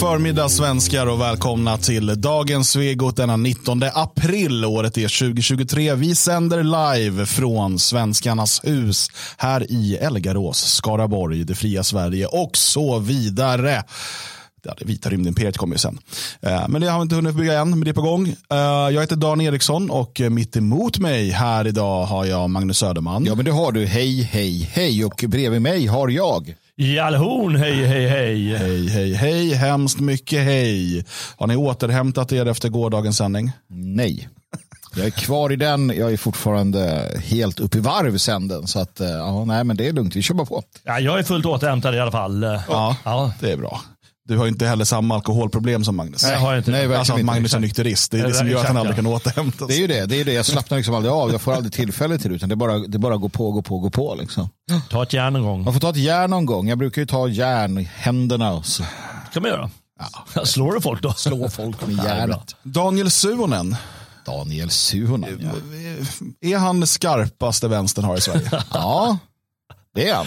förmiddag svenskar och välkomna till dagens Svegot denna 19 april. Året är 2023. Vi sänder live från Svenskarnas hus här i Elgarås, Skaraborg, det fria Sverige och så vidare. Ja, det vita rymdimperiet kommer ju sen. Eh, men det har vi inte hunnit bygga än, men det är på gång. Eh, jag heter Dan Eriksson och mitt emot mig här idag har jag Magnus Söderman. Ja, men det har du. Hej, hej, hej. Och bredvid mig har jag. Jalhorn, hej, hej, hej. Hej, hej, hej. Hemskt mycket hej. Har ni återhämtat er efter gårdagens sändning? Nej. Jag är kvar i den. Jag är fortfarande helt uppe i varv sen den. Så att, eh, ja, nej, men det är lugnt. Vi kör bara på. Ja, jag är fullt återhämtad i alla fall. Ja, Ja. det är bra. Du har ju inte heller samma alkoholproblem som Magnus. Nej, jag har inte Nej, det. verkligen Alltså att inte. Magnus är nykterist. Det är det Ja, som gör att han aldrig ja. kan återhämta Det är sig. ju det. Det är ju det. Jag slappnar liksom aldrig av. Jag får aldrig tillfälle till det. Utan det är bara, det är bara gå på, gå på, gå på. Liksom. Ta ett järn någon gång. Man får ta ett järn någon gång. Jag brukar ju ta järn i händerna och så kan man göra. Slår du folk då? slå folk med Ja, det järnet. Daniel Suhonen, Daniel Suhonen. Ja. är han skarpaste vänstern har i Sverige? Ja, det är han.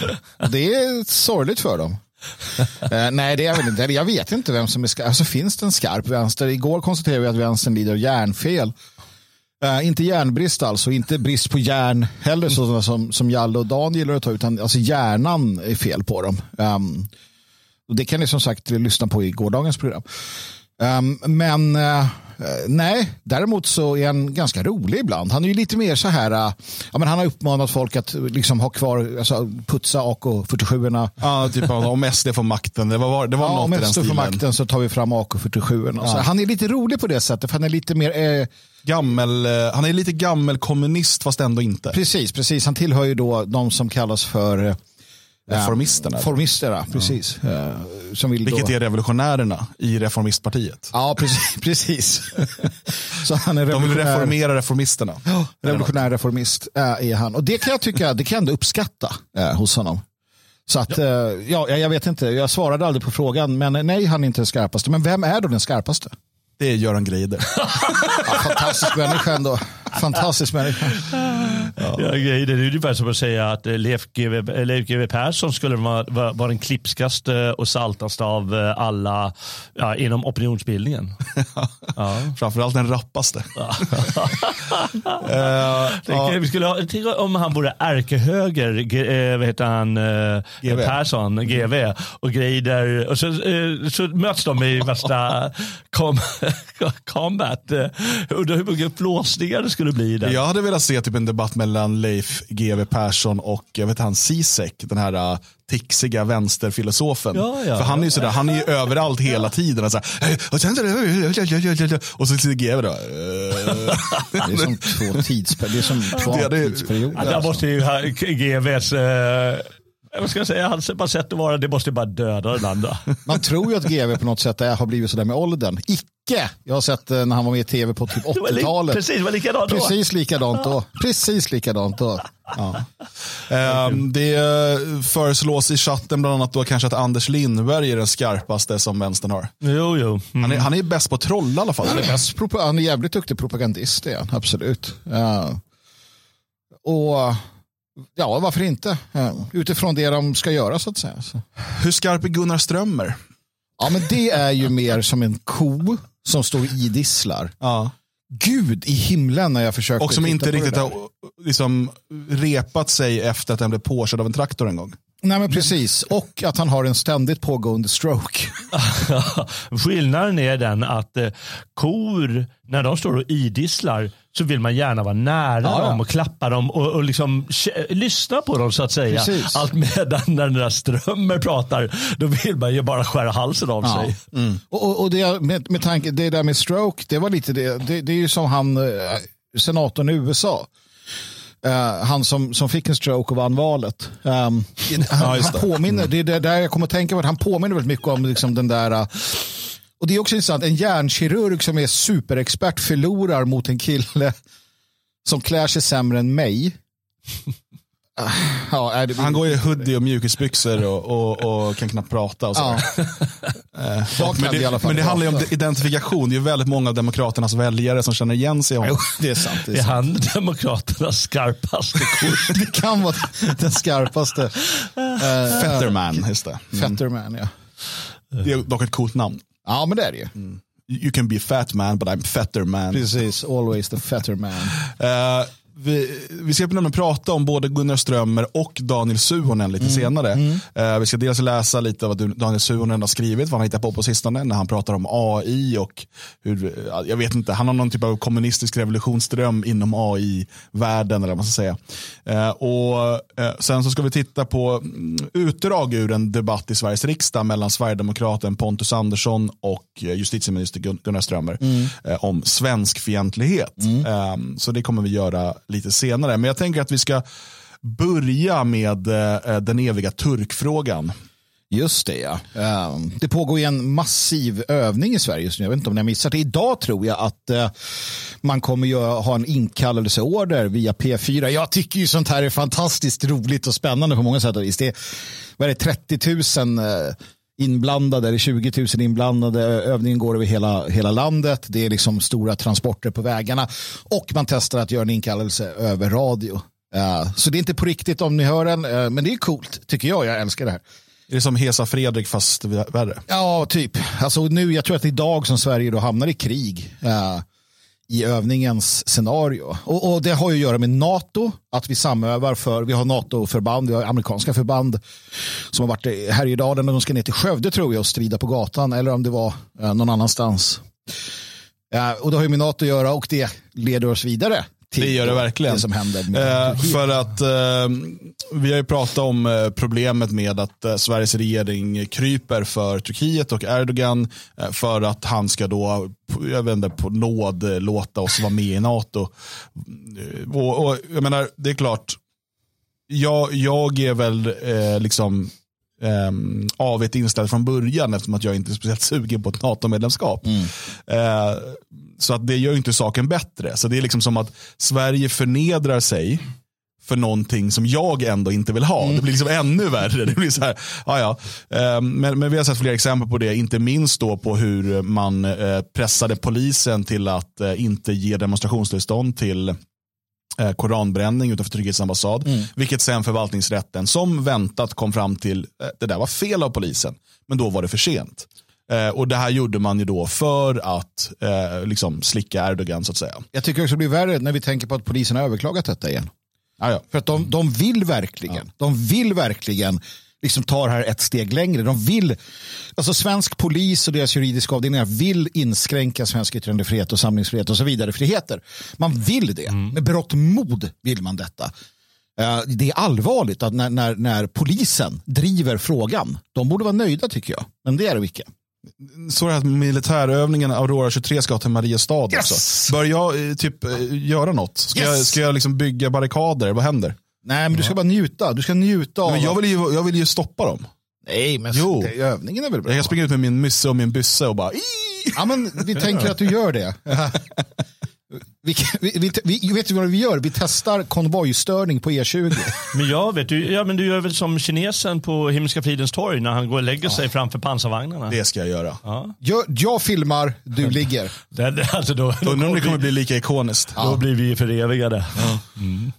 Det är sorgligt för dem. Eh, nej, det är väl inte. Jag vet inte vem som är skarp. Alltså, finns det en skarp vänster? Igår konstaterade vi att vänstern lider av järnfel. Uh, eh, inte järnbrist alltså, inte brist på järn heller sådana som, som Jalle och Dan gillar att ta, utan alltså hjärnan är fel på dem. Um, och det kan ni som sagt lyssna på i gårdagens program. Um, men uh, nej, däremot så är han ganska rolig ibland. Han är ju lite mer så här, eh, ja, men han har uppmanat folk att liksom ha kvar, alltså, putsa AK47. ja, typ om SD får makten. Det var, det var Ja, något om i den SD får stilen. makten så tar vi fram AK47. Ja. Han är lite rolig på det sättet, för han är lite mer, eh, Gammel, eh, han är lite gammel kommunist fast ändå inte. precis, precis. Han tillhör ju då de som kallas för eh, Reformisterna. Formisterna, precis. Eh, som vill Vilket då... är revolutionärerna i reformistpartiet. Ja, precis. precis. så han är De vill revolutionär, reformera reformisterna. revolutionär reformist äh, är han. Och det kan jag tycka, det kan jag ändå uppskatta äh, hos honom. Så att, ja. ja, jag vet inte, jag svarade aldrig på frågan, men nej, han är inte den skarpaste. Men vem är då den skarpaste? Det är Göran Greider. Ja, fantastisk människa ändå. Fantastisk människa. Ja. grejer, det är ungefär som att säga att eh, Leif GW, eh, Leif GW Persson skulle vara, vara, vara den klipskaste och saltaste av eh, alla ja, inom opinionsbildningen. Ja. Framförallt den rappaste. Tänk, ja. vi skulle ha, tänk om han vore ärkehöger, G- vad heter han, GV. Persson, GV, och Greider. Och så, så möts de i värsta com combat. Undrar hur mycket flåsningar det skulle bli där. Jag hade velat se typ en debatt mellan Leif GW Persson och jag vet han Zizek, den här uh, tixiga vänsterfilosofen. Ja, ja, För han är ju sådär, han är ju överallt hela tiden. Och, så här, och, sen, och så sitter GW då. eh, Det är som två tidsperioder. Det är som två Ja, det är- tidsperioder. Där måste ju ha- GVs, eh, vad ska jag säga, hans bara sätt att vara, det måste ju bara döda den andra. Man tror ju att GV på något sätt är, har blivit sådär med åldern. Icke! Jag har sett eh, när han var med i tv på typ Det var li- 80-talet. Precis, var likadant då. Precis likadant då. Precis likadant då. Ehm, det eh, föreslås i chatten bland annat då kanske att Anders Lindberg är den skarpaste som vänstern har. Jo, jo. Mm. Han är, han är bäst på att trolla i alla fall. Han är, bäst, han är jävligt duktig propagandist, han. Absolut. Ja. Och ja, varför inte? Ja. Utifrån det de ska göra så att säga. Så. Hur skarp är Gunnar Strömmer? Ja, men det är ju mer som en ko som står och idisslar. Ja. Gud i himlen när jag försökte Och som inte riktigt har liksom, repat sig efter att den blev påkörd av en traktor en gång. Nej, men precis. Och att han har en ständigt pågående stroke. Skillnaden är den att eh, kor, när de står och idisslar, så vill man gärna vara nära Ja, ja. dem och klappa dem och, och liksom lyssna på dem så att säga. Precis. Allt medan när den där strömmer pratar, då vill man ju bara skära halsen av Ja. sig. Och, och, och det, med, med tanke, det där med stroke, det var lite det. Det, det är ju som han, eh, senatorn i USA. Eh, han som, som fick en stroke och vann valet. Um, han, just han påminner, det är där jag kommer att tänka på, han påminner väldigt mycket om liksom den där eh, och det är också intressant, en hjärnkirurg som är superexpert förlorar mot en kille som klär sig sämre än mig. Ja, är det, Han går i hoodie och mjukisbyxor och, och, och kan knappt prata. Och så. ja. Eh, men det, fall men det handlar ju om identifikation. Det är ju väldigt många av Demokraternas väljare som känner igen sig. Jo, det är sant. Det är Är sant. han Demokraternas skarpaste kort? Det kan vara den skarpaste. Uh, Fetterman, just det. Fetterman, ja. Det är dock ett coolt namn. Ja, men det är det ju. You can be a fat man, but I'm fatter man. Precis, always the fatter man. Eh, vi, vi ska nämligen prata om både Gunnar Strömmer och Daniel Suhonen lite senare. Eh, vi ska dels läsa lite av vad Daniel Suhonen har skrivit, vad han har hittat på på sistone när han pratar om AI och hur, ja, jag vet inte, han har någon typ av kommunistisk revolutionsdröm inom AI-världen eller vad man ska säga. Eh, och eh, sen så ska vi titta på mm, utdrag ur en debatt i Sveriges riksdag mellan Sverigedemokraten Pontus Andersson och eh, justitieminister Gun- Gunnar Strömmer eh, om svensk fientlighet. Eh, så det kommer vi göra lite senare. Men jag tänker att vi ska börja med eh, den eviga turkfrågan. Just det ja. Ehm, det pågår ju en massiv övning i Sverige just nu. Jag vet inte om ni har missat det. Idag tror jag att eh, man kommer ju ha en inkallelseorder via P4. Jag tycker ju sånt här är fantastiskt roligt och spännande på många sätt och vis. Det är, vad är det, 30 000 eh, inblandade eller 20 000 inblandade. Övningen går över hela, hela landet. Det är liksom stora transporter på vägarna och man testar att göra en inkallelse över radio. Eh, Så det är inte på riktigt om ni hör den, eh, men det är coolt tycker jag. Jag älskar det här. Är det som Hesa Fredrik fast värre? Ja, typ. Alltså nu, jag tror att det är idag som Sverige då hamnar i krig eh, i övningens scenario. Och, och det har ju att göra med NATO, att vi samövar för, vi har NATO-förband, vi har amerikanska förband som har varit i Härjedalen och de ska ner till Skövde tror jag och strida på gatan eller om det var eh, någon annanstans. Eh, och det har ju med NATO att göra och det leder oss vidare. Det gör det verkligen. Det som händer Eh, för att eh, vi har ju pratat om eh, problemet med att eh, Sveriges regering kryper för Turkiet och Erdogan eh, för att han ska då, jag vet inte, på nåd eh, låta oss vara med i NATO. Och, och jag menar, det är klart, jag, jag är väl liksom um, avigt inställd från början eftersom att jag inte är speciellt sugen på ett NATO-medlemskap. Eh, så att det gör inte saken bättre. Så det är liksom som att Sverige förnedrar sig för någonting som jag ändå inte vill ha. Det blir liksom ännu värre. Det blir så här, ja. Eh, Men, men vi har sett flera exempel på det, inte minst då på hur man eh, pressade polisen till att eh, inte ge demonstrationstillstånd till koranbränning utanför Turkiets ambassad. Vilket sen förvaltningsrätten som väntat kom fram till eh, det där var fel av polisen. Men då var det för sent. Eh, och det här gjorde man ju då för att eh, liksom slicka Erdogan så att säga. Jag tycker också det blir värre när vi tänker på att polisen har överklagat detta igen. Ja, ja. För att de, de vill verkligen, de vill verkligen liksom ta det här ett steg längre. De vill, alltså svensk polis och deras juridiska avdelningar vill inskränka svensk yttrandefrihet och samlingsfrihet och så vidare friheter. Man vill det, med berått mod vill man detta. Eh, Det är allvarligt att när, när, när polisen driver frågan. De borde vara nöjda tycker jag, men det är de icke. Så det här militärövningen Aurora 23 ska till Mariestad Yes! också. Bör jag eh, typ eh, göra något? Ska jag, Yes! ska jag liksom bygga barrikader? Vad händer? Nej, men du ska bara njuta. Du ska njuta av... Men jag, vill ju, jag vill ju stoppa dem. Nej, men Jo. det, övningen är väl bra? Jag kan springa ut med min mysse och min bysse och bara "Ii!" Ja, men vi tänker att du gör det. Vi, vi, vi, vi, vet du vad vi gör? Vi testar konvojstörning på E20. Men jag vet, du, ja, men du gör väl som kinesen på Himmelska fridens torg när han går och lägger sig framför pansarvagnarna. Det ska jag göra. Jag, jag filmar, du ligger. Det, alltså då, då, Undrar om det kommer bli, bli lika ikoniskt. då blir vi förevigade.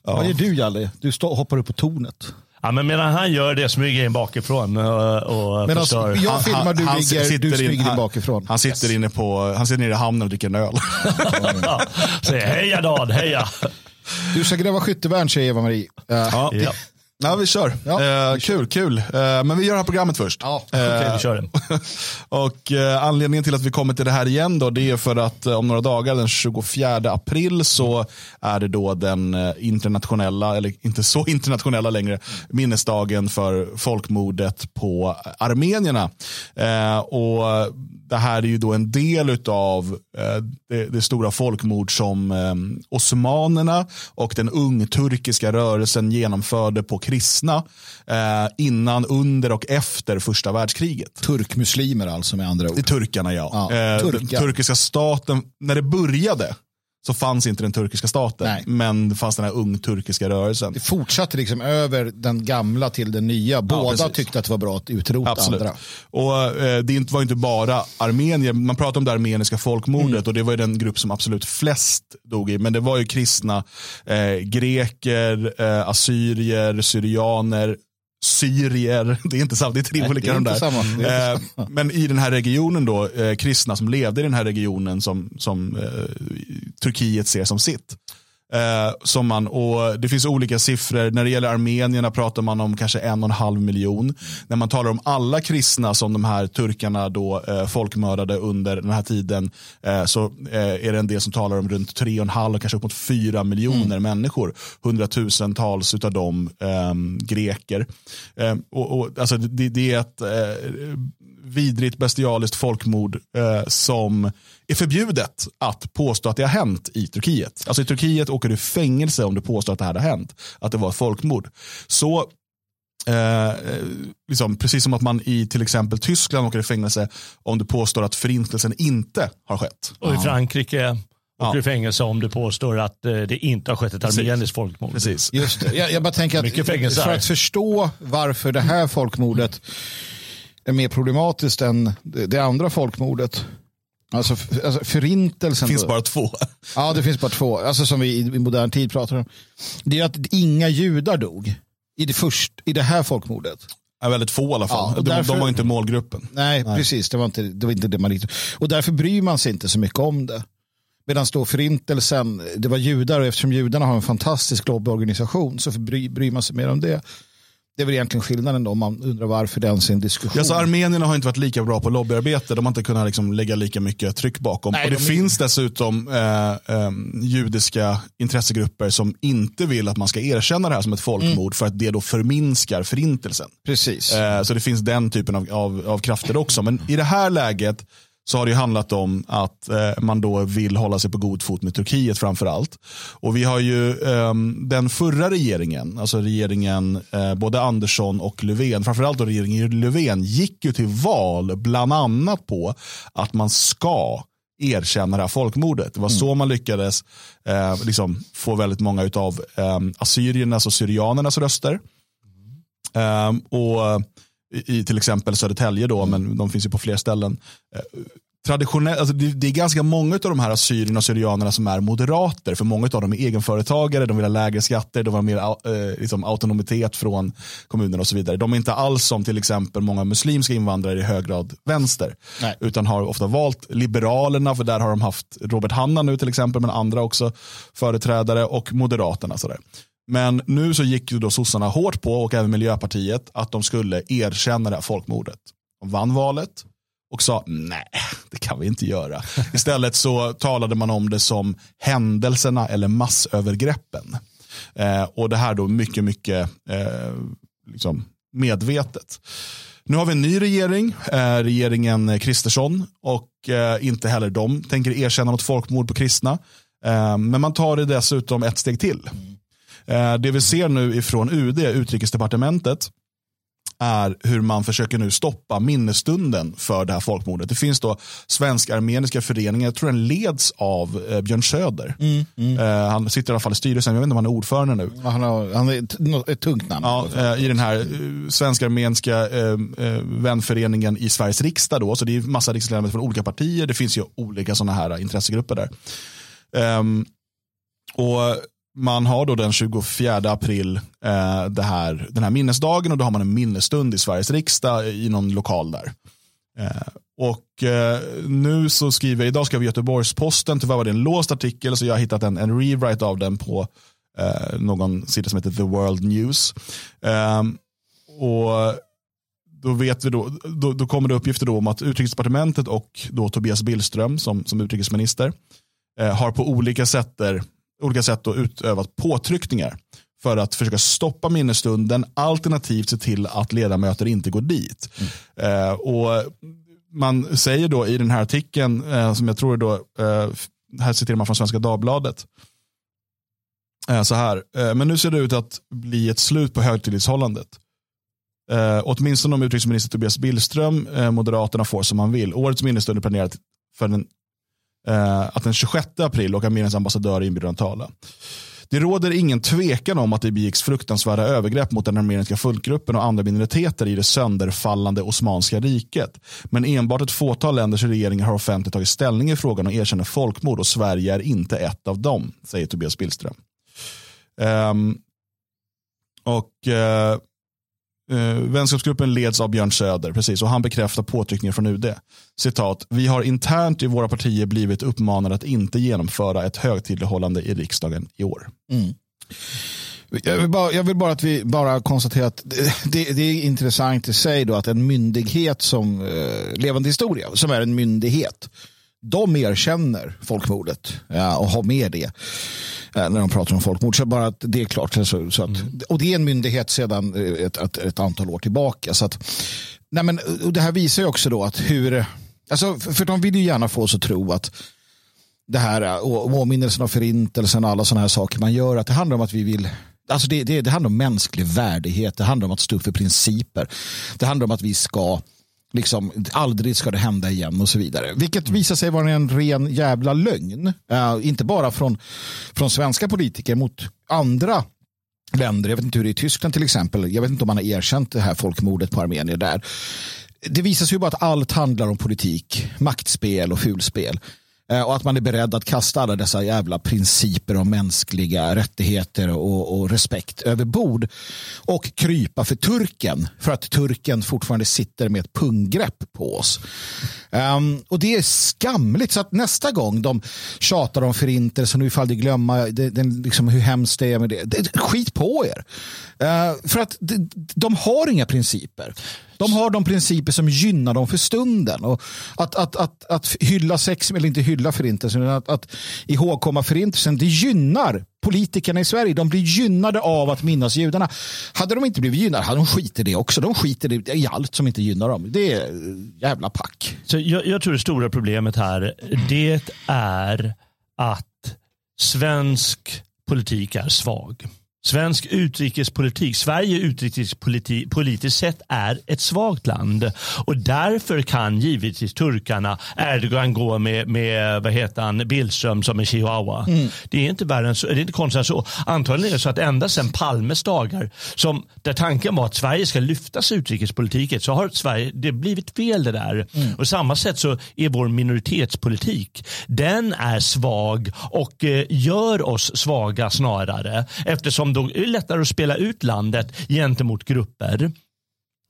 Vad gör du Jalle? Du stå, hoppar upp på tornet. Ja, men medan han gör det smyger in bakifrån och, och Men förstör. jag filmar, du han ligger, sitter du in- smyger in han- bakifrån. Han sitter inne på, han sitter nere i hamnen och dricker en öl. Ja, Säger heja Dan, heja. Du ska gräva skyttevärn säger Eva-Marie. Uh, Ja. Ja. Ja, vi kör. Ja, eh, kul, kul. Eh, men vi gör det här programmet först. Ja, Okej, vi kör den. Och eh, anledningen till att vi kommer till det här igen då, det är för att eh, om några dagar, den 24 april, så är det då den eh, internationella, eller inte så internationella längre, minnesdagen för folkmordet på armenierna. Eh, och det här är ju då en del av eh, det, det stora folkmord som eh, osmanerna och den ungturkiska rörelsen genomförde på kristna eh, innan, under och efter första världskriget. Turkmuslimer alltså med andra ord. turkarna ja. Ja, eh, turkar. turkiska staten, när det började så fanns inte den turkiska staten. Nej. Men det fanns den här ungturkiska rörelsen. Det fortsatte liksom över den gamla till den nya. Båda precis. tyckte att det var bra att utrota Absolut. andra. Och eh, Det var inte bara armenier, man pratar om det armeniska folkmordet Mm. och det var ju den grupp som absolut flest dog i. Men det var ju kristna, eh, greker, eh, assyrier, syrianer, syrier. Det är inte samma, det är tre Nej, olika de där. samma. Eh, men i den här regionen då, eh, kristna som levde i den här regionen som, som eh, Turkiet ser som sitt. Eh, som man, och det finns olika siffror. När det gäller armenierna pratar man om kanske en och en halv miljon. När man talar om alla kristna som de här turkarna då eh, folkmördade under den här tiden eh, så eh, är det en del som talar om runt tre och en halv, kanske upp mot fyra miljoner människor. Hundratusentals av dem eh, greker. Eh, och, och, alltså det, det är ett eh, vidrigt bestialiskt folkmord eh, som är förbjudet att påstå att det har hänt i Turkiet. Alltså i Turkiet åker du fängelse om du påstår att det här har hänt. Att det var ett folkmord. Så Eh, liksom, precis som att man i till exempel Tyskland åker i fängelse om du påstår att förintelsen inte har skett. Och i Frankrike åker Ja. du i fängelse om du påstår att eh, det inte har skett ett armeniskt folkmord. Precis. Just det. Jag, jag bara tänker att för att förstå varför det här folkmordet är mer problematiskt än det, det andra folkmordet. Alltså, alltså förintelsen. Det finns då. bara två. Ja, det finns bara två. Alltså som vi i, i modern tid pratar om. Det är att inga judar dog i det, först, i det här folkmordet. Är väldigt få i alla fall. Ja, därför- de var inte målgruppen. Nej, precis. Det var, inte, det var inte det man riktigt... Och därför bryr man sig inte så mycket om det. Medan då förintelsen, det var judar och eftersom judarna har en fantastisk lobbyorganisation så bry, bryr man sig mer om det. Det är väl egentligen skillnaden då om man undrar varför det ens är en diskussion. Ja, så armenierna har inte varit lika bra på lobbyarbete. De har inte kunnat liksom lägga lika mycket tryck bakom. Nej, och det de finns dessutom eh, eh, judiska intressegrupper som inte vill att man ska erkänna det här som ett folkmord Mm. för att det då förminskar förintelsen. Precis. Eh, så det finns den typen av, av, av krafter också. Men i det här läget så har det ju handlat om att eh, man då vill hålla sig på god fot med Turkiet framför allt. Och vi har ju ehm, den förra regeringen, alltså regeringen eh, både Andersson och Löfven, framförallt då regeringen Löfven gick ju till val bland annat på att man ska erkänna det här folkmordet. Det var så man lyckades eh, liksom få väldigt många av eh, assyriernas och syrianernas röster. Ehm, och i, i till exempel Södertälje då, men de finns ju på fler ställen. Eh, traditionell, alltså det, det är ganska många av de här assyrierna och syrianerna som är moderater, för många av dem är egenföretagare, de vill ha lägre skatter, de vill ha mer eh, liksom autonomitet från kommunerna och så vidare. De är inte alls som till exempel många muslimska invandrare i hög grad vänster, Nej. utan har ofta valt Liberalerna, för där har de haft Robert Hanna nu till exempel, men andra också företrädare och Moderaterna. Sådär. Men nu så gick ju då sossarna hårt på, och även Miljöpartiet, att de skulle erkänna det här folkmordet. De vann valet och sa nej, det kan vi inte göra. Istället så talade man om det som händelserna eller massövergreppen. Eh, och det här då mycket, mycket eh, liksom medvetet. Nu har vi en ny regering, eh, regeringen Kristersson, och eh, inte heller de tänker erkänna något folkmord på kristna. Eh, men man tar det dessutom ett steg till. Eh, det vi ser nu ifrån UD, utrikesdepartementet, är hur man försöker nu stoppa minnesstunden för det här folkmordet. Det finns då svensk-armeniska föreningar, jag tror den leds av eh, Björn Söder. Eh, han sitter i alla fall i styrelsen, jag vet inte om han är ordförande nu. Han har, han är ett, tungt namn. Ja, eh, I den här eh, svensk-armeniska eh, vänföreningen i Sveriges riksdag. Då, så det är massa riksdagsledamöter från olika partier. Det finns ju olika sådana här intressegrupper där. Ehm, och man har då den 24 april eh, det här, den här minnesdagen och då har man en minnesstund i Sveriges riksdag i någon lokal där. Eh, och eh, nu så skriver jag, idag ska vi Göteborgs-Posten, tyvärr var det en låst artikel så jag har hittat en, en rewrite av den på eh, någon sida som heter The World News. Eh, och då, vet vi då, då, då kommer det uppgifter då om att utrikesdepartementet och då Tobias Billström som, som utrikesminister eh, har på olika sätt, olika sätt då utövat påtryckningar för att försöka stoppa minnesstunden alternativt se till att ledamöter inte går dit. Eh, och man säger då i den här artikeln, eh, som jag tror då, eh, här citerar man från Svenska Dagbladet, eh, så här, eh, men nu ser det ut att bli ett slut på högtidlighållandet. Eh, åtminstone om utrikesminister Tobias Billström, eh, Moderaterna, får som man vill. Årets minnesstund är planerat för den, eh, att den 26 april och Armeniens ambassadör är inbjuden att tala. Det råder ingen tvekan om att det begicks fruktansvärda övergrepp mot den armeniska folkgruppen och andra minoriteter i det sönderfallande Osmanska riket. Men enbart ett fåtal länders regeringar har offentligt tagit ställning i frågan och erkänner folkmord och Sverige är inte ett av dem, säger Tobias Billström. Um, och uh, Uh, vänskapsgruppen leds av Björn Söder, precis, och han bekräftar påtryckningar från UD. Citat, vi har internt i våra partier blivit uppmanade att inte genomföra ett högtidlighållande i riksdagen i år. Mm. Jag vill, bara, jag vill bara att vi bara konstaterar att det, det, det är intressant i sig då att en myndighet som eh, Levande historia, som är en myndighet, de erkänner folkmordet ja, och har med det när de pratar om folkmord. Så bara att det är klart. Så, så att, Och det är en myndighet sedan eh, ett, ett, ett antal år tillbaka. Så att, nej men, och det här visar ju också då att hur, alltså, för de vill ju gärna få oss att tro att det här eh, och åminnelsen av förintelsen och alla sådana här saker man gör, att det handlar om att vi vill Alltså det, det, det handlar om mänsklig värdighet, det handlar om att stå för principer. Det handlar om att vi ska, liksom, aldrig ska det hända igen och så vidare. Vilket visar sig vara en ren jävla lögn. Uh, inte bara från, från svenska politiker mot andra länder. Jag vet inte hur det är i Tyskland till exempel. Jag vet inte om man har erkänt det här folkmordet på armenier där. Det visar sig ju bara att allt handlar om politik, maktspel och fulspel. Eh, och att man är beredd att kasta alla dessa jävla principer om mänskliga rättigheter och, och respekt över bord. Och krypa för turken. För att turken fortfarande sitter med ett punggrepp på oss. Um, och det är skamligt. Så att nästa gång de tjatar om förintelsen och ifall de glömma det, det, liksom hur hemskt det är med det. det skit på er. Uh, för att de, de har inga principer. De har de principer som gynnar dem för stunden. Och att, att, att, att hylla sex, eller inte hylla förintelsen, utan att, att ihågkomma förintelsen, det gynnar politikerna i Sverige. De blir gynnade av att minnas judarna. Hade de inte blivit gynnade hade de skiter i det också. De skiter i allt som inte gynnar dem. Det är jävla pack. Så jag, jag tror det stora problemet här det är att svensk politik är svag. Svensk utrikespolitik, Sverige utrikespolitiskt sett är ett svagt land och därför kan givetvis turkarna, Erdogan gå med, med vad heter han, Billström som en chihuahua. Mm. Det är inte värre än så, det är inte konstigt än så. Antagligen är det så att ända sedan Palmes dagar, som, där tanken var att Sverige ska lyftas utrikespolitiken, så har Sverige, det blivit fel det där. Mm. Och samma sätt så är vår minoritetspolitik, den är svag och eh, gör oss svaga snarare eftersom då är det lättare att spela ut landet gentemot grupper.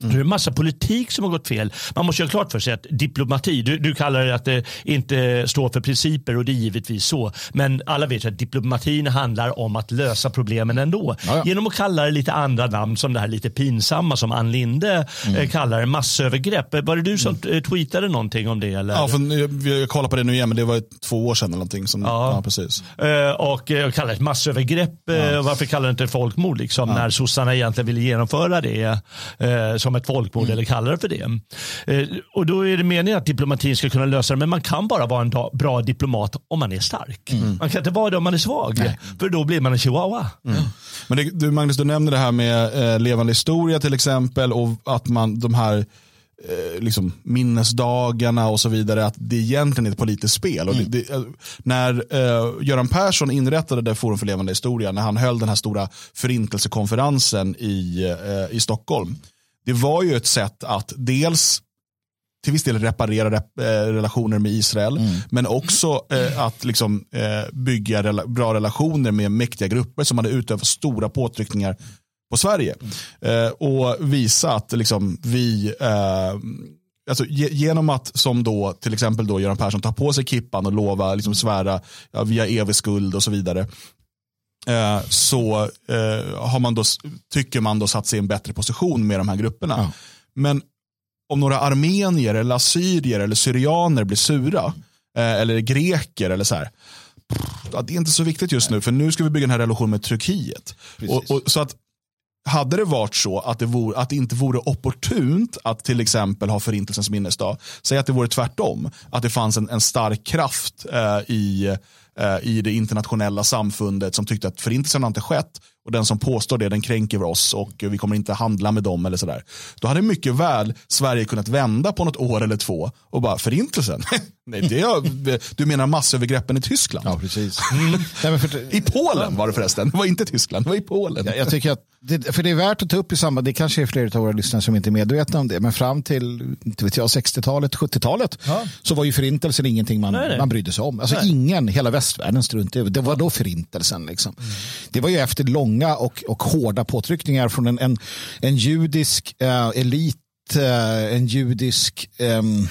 Mm. Det är en massa politik som har gått fel. Man måste göra klart för sig att diplomati, du, du kallar det att det inte står för principer och det är givetvis så. Men alla vet att diplomatin handlar om att lösa problemen ändå. Jaja. Genom att kalla det lite andra namn som det här lite pinsamma som Ann Linde mm. eh, kallar det, massövergrepp. Var det du som mm. tweetade någonting om det? Eller? Ja, för jag kollar på det nu igen, men det var två år sedan eller någonting. Som, ja. ja precis. Eh, och eh, kallar det massövergrepp. Eh, ja. Varför kallar det inte folkmord liksom, ja. när sossarna egentligen ville genomföra det? Som ett folkmord mm. eller kallar det för det. Eh, och då är det meningen att diplomatin ska kunna lösa det, men man kan bara vara en bra diplomat om man är stark. Mm. Man kan inte vara det om man är svag, Nej. för då blir man en chihuahua. Mm. Men det, du, Magnus, du nämnde det här med eh, levande historia till exempel och att man de här eh, liksom, minnesdagarna och så vidare, att det egentligen är ett politiskt spel. Och det, det, eh, när eh, Göran Persson inrättade det Forum för levande historia, när han höll den här stora förintelsekonferensen i, eh, i Stockholm, det var ju ett sätt att dels till viss del reparera rep eh, relationer med Israel, mm. men också eh, att liksom, eh, bygga rela bra relationer med mäktiga grupper som hade utövat stora påtryckningar på Sverige. Mm. och visa att liksom, vi, alltså, genom att som då till exempel då Göran Persson tar på sig kippan och lova, liksom, svära ja, via evig skuld och så vidare, Eh, så eh, har man då, tycker man då satt sig i en bättre position med de här grupperna. Ja. Men om några armenier, eller assyrier eller syrianer blir sura, eh, eller greker eller så här, ja, det är inte så viktigt just nu, för nu ska vi bygga den här relationen med Turkiet. Och, och, så att hade det varit så att det, vore, att det inte vore opportunt att till exempel ha förintelsens minnesdag, säg att det vore tvärtom, att det fanns en, en stark kraft eh, i Eh, i det internationella samfundet som tyckte att förintelsen har inte skett och den som påstår det den kränker oss och vi kommer inte handla med dem eller sådär. Då hade mycket väl Sverige kunnat vända på något år eller två och bara förintelsen, Nej, det är, du menar massövergreppen i Tyskland? Ja, precis. Nej, för, I Polen var det förresten. Det var inte Tyskland, det var i Polen. Jag, jag tycker att det, för det är värt att ta upp i samband, det kanske är flera av våra lyssnare som inte är medvetna om det, men fram till inte vet jag, 60-talet, 70-talet Ja. så var ju förintelsen ingenting man, Nej, nej. man brydde sig om. Alltså Nej. ingen, hela västvärlden struntade i det. Var då förintelsen. Liksom. Mm. Det var ju efter långa och, och hårda påtryckningar från en, en, en judisk eh, elit, eh, en judisk ehm,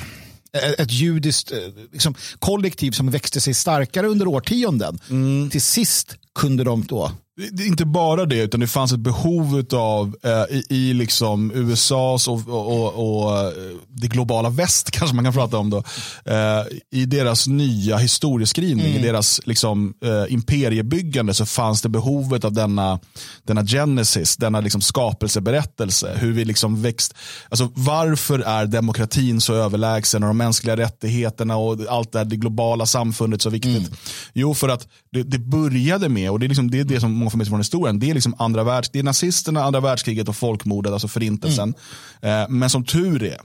ett judiskt eh, liksom, kollektiv som växte sig starkare under årtionden. Mm. Till sist kunde de då Det är inte bara det, utan det fanns ett behov av eh, i, i liksom USAs och, och, och, eh, det globala väst, kanske man kan prata om då, eh, i deras nya historieskrivning, i deras liksom, eh, imperiebyggande så fanns det behovet av denna, denna genesis, denna liksom skapelseberättelse, hur vi liksom växt, alltså varför är demokratin så överlägsen och de mänskliga rättigheterna och allt det här, det globala samfundet så viktigt? Jo, för att det, det började med, och det är, liksom, det, är det som sig från historien, det är, liksom andra världs, det är nazisterna, andra världskriget och folkmordet, alltså förintelsen. Eh, men som tur är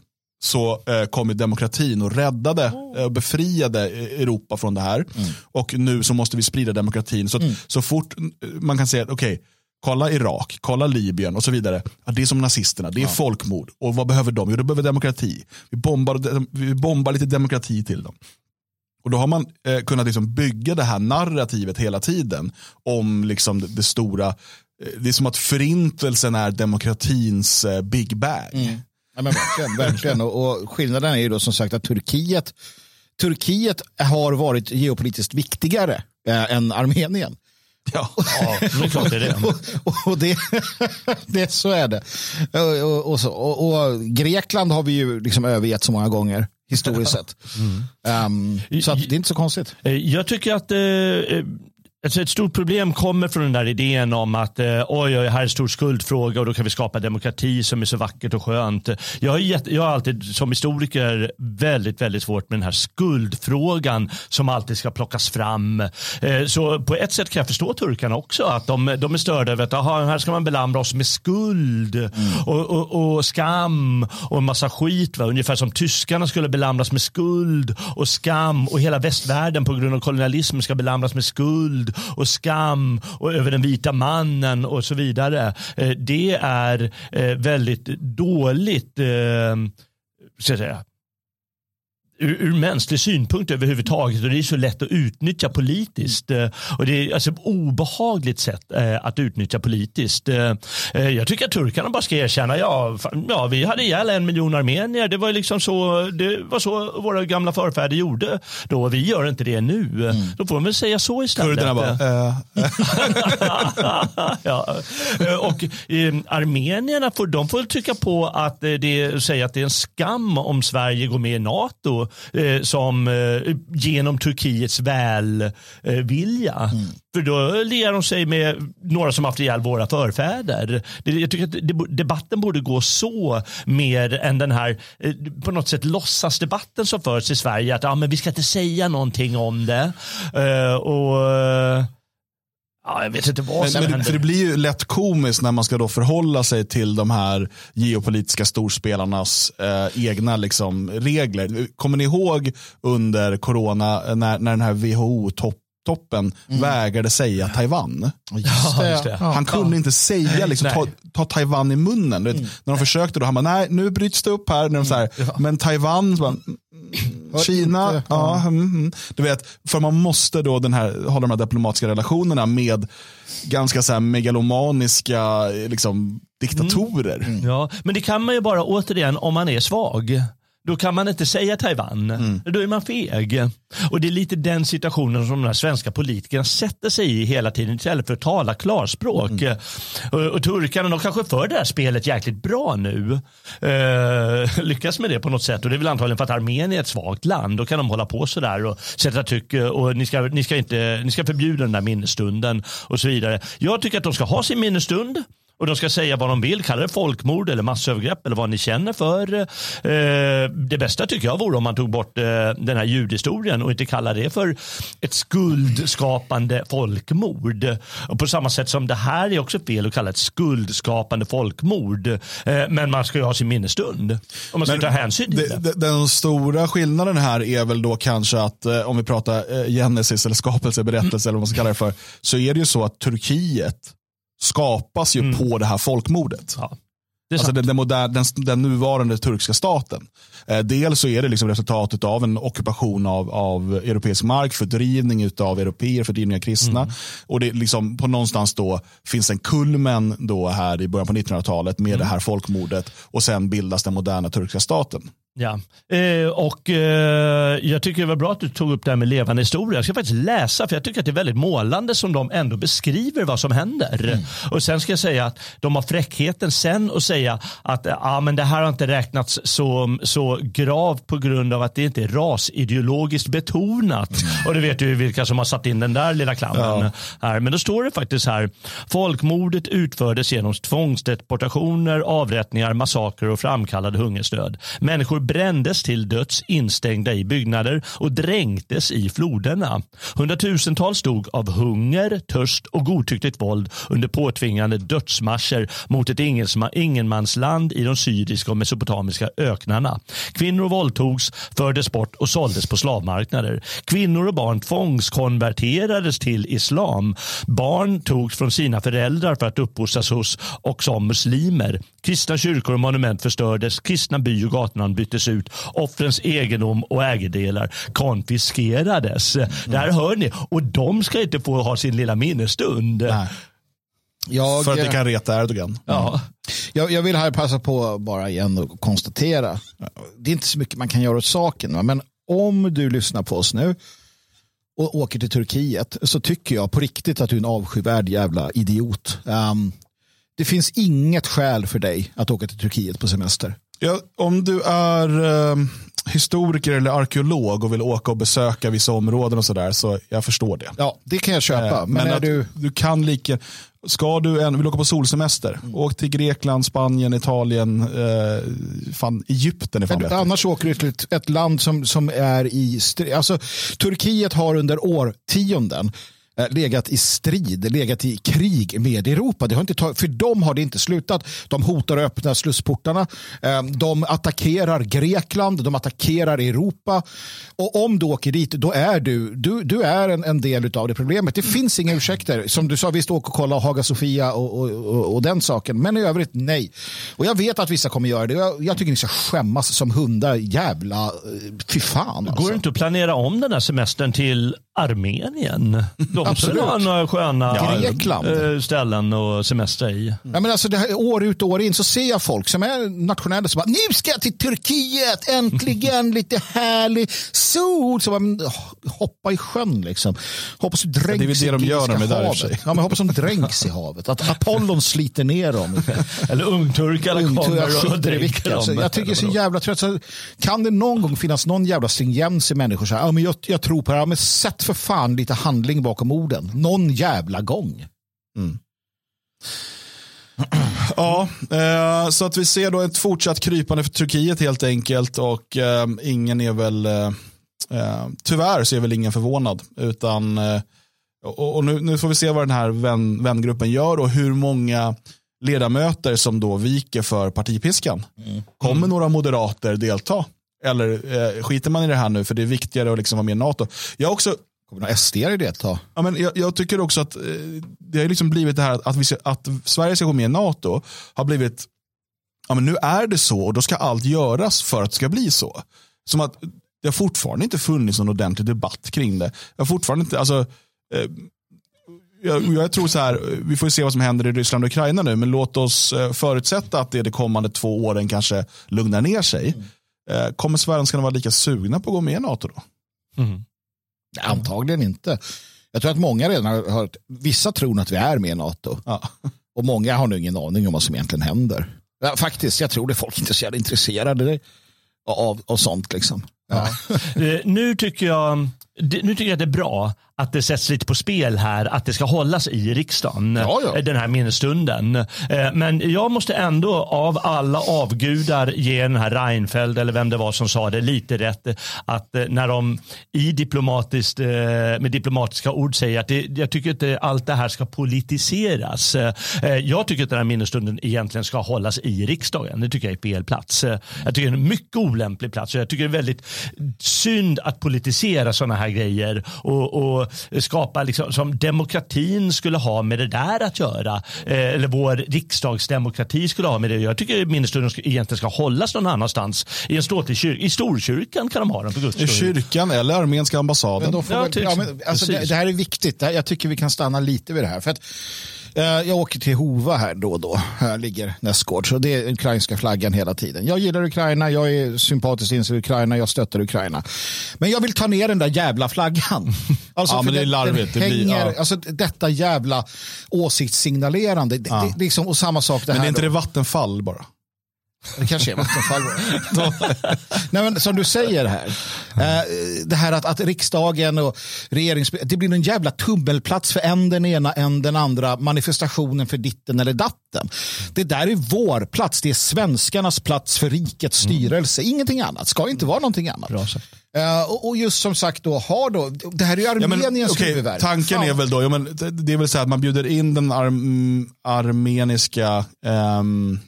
så eh, kom ju demokratin och räddade eh, och befriade Europa från det här. Och nu så måste vi sprida demokratin. Så, att, så fort man kan säga, okej, kolla Irak, kolla Libyen och så vidare. Ja, det är som nazisterna, det är folkmord. Och vad behöver de? Jo, de behöver demokrati. Vi bombar, vi bombar lite demokrati till dem. Och då har man eh, kunnat liksom bygga det här narrativet hela tiden om liksom det, det stora. Eh, det är som att förintelsen är demokratins eh, big bang. Ja, men verkligen, verkligen. Och, och skillnaden är ju då som sagt att Turkiet, Turkiet har varit geopolitiskt viktigare eh, än Armenien. Ja. Ja, det är klart det är det. Och, och det, det, så är det. Och, och, och, så, och, och Grekland har vi ju liksom övergett så många gånger historiskt sett. Um, så att det är inte så konstigt. Eh, Jag tycker att eh, eh, alltså ett stort problem kommer från den där idén om att eh, oj, oj, här är en stor skuldfråga och då kan vi skapa demokrati som är så vackert och skönt. Jag har, jätte, jag har alltid som historiker väldigt, väldigt svårt med den här skuldfrågan som alltid ska plockas fram. Eh, så på ett sätt kan jag förstå turkarna också, att de, de är störda över att aha, här ska man belamra oss med skuld och, och, och skam och en massa skit. Va? Ungefär som tyskarna skulle belamras med skuld och skam och hela västvärlden på grund av kolonialism ska belamras med skuld och skam och över den vita mannen och så vidare. Eh, det är eh, väldigt dåligt eh, så att säga, ur, ur mänsklig synpunkt överhuvudtaget och det är så lätt att utnyttja politiskt. Eh, Och det är alltså ett obehagligt sätt eh, att utnyttja politiskt. Eh, Jag tycker att turkarna bara ska erkänna, ja, fan, ja vi hade ihjäl en miljon armenier. Det var liksom så, det var så våra gamla förfäder gjorde. Då, vi gör inte det nu. Då får de väl säga så istället. Kurderna bara, eh, ja. Och eh, armenierna får, de får trycka på att det, säga att det är en skam om Sverige går med i NATO eh, som eh, genom Turkiets välvilja. Vilja. För då lirar de sig med några som haft ihjäl våra förfäder. Det, jag tycker att debatten borde gå så mer än den här eh, på något sätt låtsasdebatten som förs i Sverige. Att ja, men vi ska inte säga någonting om det. Eh, och eh, Ja, jag vet inte vad som Men, händer. för det blir ju lätt komiskt när man ska då förhålla sig till de här geopolitiska storspelarnas eh, egna liksom, regler. Kommer ni ihåg under corona eh, när, när den här WHO-toppen vägrade säga Taiwan? Ja, just det. Han kunde inte säga, liksom, ta, ta Taiwan i munnen. Du vet, När de försökte då, han bara, nej nu bryts det upp här. När de så här Men Taiwan, så bara, mm, Kina, inte, ja. mm, mm. Du vet, för man måste då den här, ha de här diplomatiska relationerna med ganska så här megalomaniska liksom, diktatorer. Ja, men det kan man ju bara återigen om man är svag. Då kan man inte säga Taiwan. Då är man feg. Och det är lite den situationen som de här svenska politikerna sätter sig i hela tiden istället för att tala klarspråk. Och, och turkarna de kanske för det här spelet jäkligt bra nu. Eh, lyckas med det på något sätt. Och det är väl antagligen för att Armenien är ett svagt land. Då kan de hålla på sådär och sätta tryck. Och ni ska, ni, ska inte, ni ska förbjuda den där minnesstunden och så vidare. Jag tycker att de ska ha sin minnesstund. Och de ska säga vad de vill, kalla det folkmord eller massövergrepp eller vad ni känner för. Eh, det bästa tycker jag vore om man tog bort eh, den här ljudhistorien och inte kallar det för ett skuldskapande folkmord. Och på samma sätt som det här är också fel att kalla ett skuldskapande folkmord. Eh, men man ska ju ha sin minnesstund. Och man ska Men ta hänsyn till det- Den stora skillnaden här är väl då kanske att om vi pratar Genesis eller skapelse, berättelse eller vad man ska kalla det för, så är det ju så att Turkiet skapas ju på det här folkmordet. Ja, Alltså den, den, modern, den, den nuvarande turkiska staten. Eh, dels så är det liksom resultatet av en ockupation av, av europeisk mark, fördrivning av europeer, fördrivning av kristna. Och det liksom på någonstans då finns en kulmen då här i början på 1900-talet med det här folkmordet och sen bildas den moderna turkiska staten. Ja, eh, och eh, jag tycker det var bra att du tog upp det här med levande historia. Jag ska faktiskt läsa för jag tycker att det är väldigt målande som de ändå beskriver vad som händer. Och sen ska jag säga att de har fräckheten sen att säga att ah, men det här har inte räknats så, så gravt på grund av att det inte är rasideologiskt betonat. Och det vet ju vilka som har satt in den där lilla klammen. Här. Men då står det faktiskt här, folkmordet utfördes genom tvångsdeportationer, avrättningar, massakrer och framkallad hungersnöd. Människor brändes till döds instängda i byggnader och dränktes i floderna. Hundratusentals dog av hunger, törst och godtyckligt våld under påtvingande dödsmarscher mot ett ingenmansland i de syriska och mesopotamiska öknarna. Kvinnor våldtogs, fördes bort och såldes på slavmarknader. Kvinnor och barn tvångskonverterades till islam. Barn togs från sina föräldrar för att uppfostras hos och som muslimer. Kristna kyrkor och monument förstördes. Kristna by och gatunamn byttes ut. Offrens egendom och ägodelar konfiskerades. Det här hör ni. Och de ska inte få ha sin lilla minnesstund. Nej. Jag, För att det kan reta Erdogan. Ja. jag, jag vill här passa på bara igen och konstatera. Det är inte så mycket man kan göra åt saken. Men om du lyssnar på oss nu och åker till Turkiet så tycker jag på riktigt att du är en avskyvärd jävla idiot. Ehm, det finns inget skäl för dig att åka till Turkiet på semester. Ja, om du är eh, historiker eller arkeolog och vill åka och besöka vissa områden och sådär, så jag förstår det. Ja, det kan jag köpa. Eh, men är att du... du kan lika, ska du en, vill åka på solsemester, åk till Grekland, Spanien, Italien, eh, fan, Egypten är fan Men bättre. annars åker du till ett, ett land som, som är i alltså Turkiet har under årtionden legat i strid, legat i krig med Europa. Det har inte tag- för dem har det inte slutat. De hotar att öppna slussportarna. Eh, De attackerar Grekland, de attackerar Europa. Och om du åker dit, då är du, du, du är en, en del av det problemet. Det finns inga ursäkter. Som du sa, visst åk och kolla Haga Sofia och, och, och, och den saken. Men i övrigt, nej. Och jag vet att vissa kommer göra det. Jag, jag tycker ni ska skämmas som hundar. Jävla, eh, fy fan alltså. Går det inte att planera om den här semestern till Armenien? De Absolut. skulle ha några sköna Grekland. eh, ställen och semester i. Ja, men alltså det här, år ut och år in så ser jag folk som är nationella som bara, nu ska jag till Turkiet, äntligen lite härlig sol. Så bara, hoppa i sjön liksom. Hoppas du dränks det är väl det de gör när de är där havet. sig. Ja, men hoppas de dränks i havet. Att Apollon sliter ner dem. Eller ungturkarna Ungtur, kommer jag och dränker vilka. Alltså, dem. jag tycker det är så jävla trött. Så kan det någon gång finnas någon jävla stringens i människor? Så här, ja, men jag, jag tror på det här. Men sätt för fan lite handling bakom orden. Någon jävla gång. Ja, eh, så att vi ser då ett fortsatt krypande för Turkiet helt enkelt och eh, ingen är väl, eh, tyvärr så är väl ingen förvånad utan och, och nu, nu får vi se vad den här vän, vängruppen gör och hur många ledamöter som då viker för partipiskan. Kommer några moderater delta? Eller eh, skiter man i det här nu för det är viktigare att liksom vara med i NATO? Jag har också Kommer några SD i det ta? Ja, men jag, jag tycker också att eh, det har liksom blivit det här att, att, vi, ska- att Sverige ska gå med i NATO har blivit, ja men nu är det så och då ska allt göras för att det ska bli så. Som att det har fortfarande inte funnits någon ordentlig debatt kring det. Jag har fortfarande inte, alltså, eh, jag, jag tror så här, vi får se vad som händer i Ryssland och Ukraina nu, men låt oss eh, förutsätta att det de kommande två åren kanske lugnar ner sig. Eh, kommer svenskarna vara lika sugna på att gå med i NATO då? Mm. Antagligen inte. Jag tror att många redan har hört, vissa tror att vi är med i NATO. Ja. Och många har nu ingen aning om vad som egentligen händer. Ja, faktiskt, jag tror det folk inte är så jävla intresserade av, av sånt. Liksom. Ja. Eh, nu, tycker jag, nu tycker jag att det är bra att det sätts lite på spel här, att det ska hållas i riksdagen, Ja, ja. eh, den här minnesstunden. Eh, Men jag måste ändå av alla avgudar ge den här Reinfeldt, eller vem det var som sa det, lite rätt. Att eh, när de i diplomatiskt, med diplomatiska ord säger att det, jag tycker inte allt det här ska politiseras. Jag tycker att den här minnesstunden egentligen ska hållas i riksdagen. Det tycker jag är fel plats. Jag tycker det är en mycket olämplig plats. och Jag tycker det är väldigt synd att politisera sådana här grejer och, och skapa liksom, som demokratin skulle ha med det där att göra. Eh, Eller vår riksdagsdemokrati skulle ha med det. Jag tycker minnesstunden egentligen ska hållas någon annanstans. I en ståtlig kyrka. I Storkyrkan kan de ha den I kyrkan eller armeniska ambassaden. Men då får Ja, väl, ja, men, alltså, det, det här är viktigt. Det här, jag tycker vi kan stanna lite vid det här. För att, jag åker till Hova här då och då. Här ligger nästgårds. Och det är ukrainska flaggan hela tiden. Jag gillar Ukraina, jag är sympatiskt inställd i Ukraina, jag stöttar Ukraina. Men jag vill ta ner den där jävla flaggan. Alltså, Ja, men det är den- larvigt. Den Det blir- hänger, ja. alltså, detta jävla åsiktssignalerande. Det, Ja. det, liksom, och samma sak det Men här. är inte då. det Vattenfall bara? Det kanske är Vattenfall. Nej, men som du säger här. Eh, det här att, att riksdagen och regerings... Det blir en jävla tummelplats för en den ena, en den andra manifestationen för ditten eller datten. Det där är vår plats. Det är svenskarnas plats för rikets styrelse. Ingenting annat. Ska inte vara någonting annat. Eh, och, just som sagt då, har då... Det här är ju Ja, men, Armeniens okej, huvudvärk. tanken Fan. är väl då, ja, men det, är väl så här att man bjuder in den arm, armeniska ehm,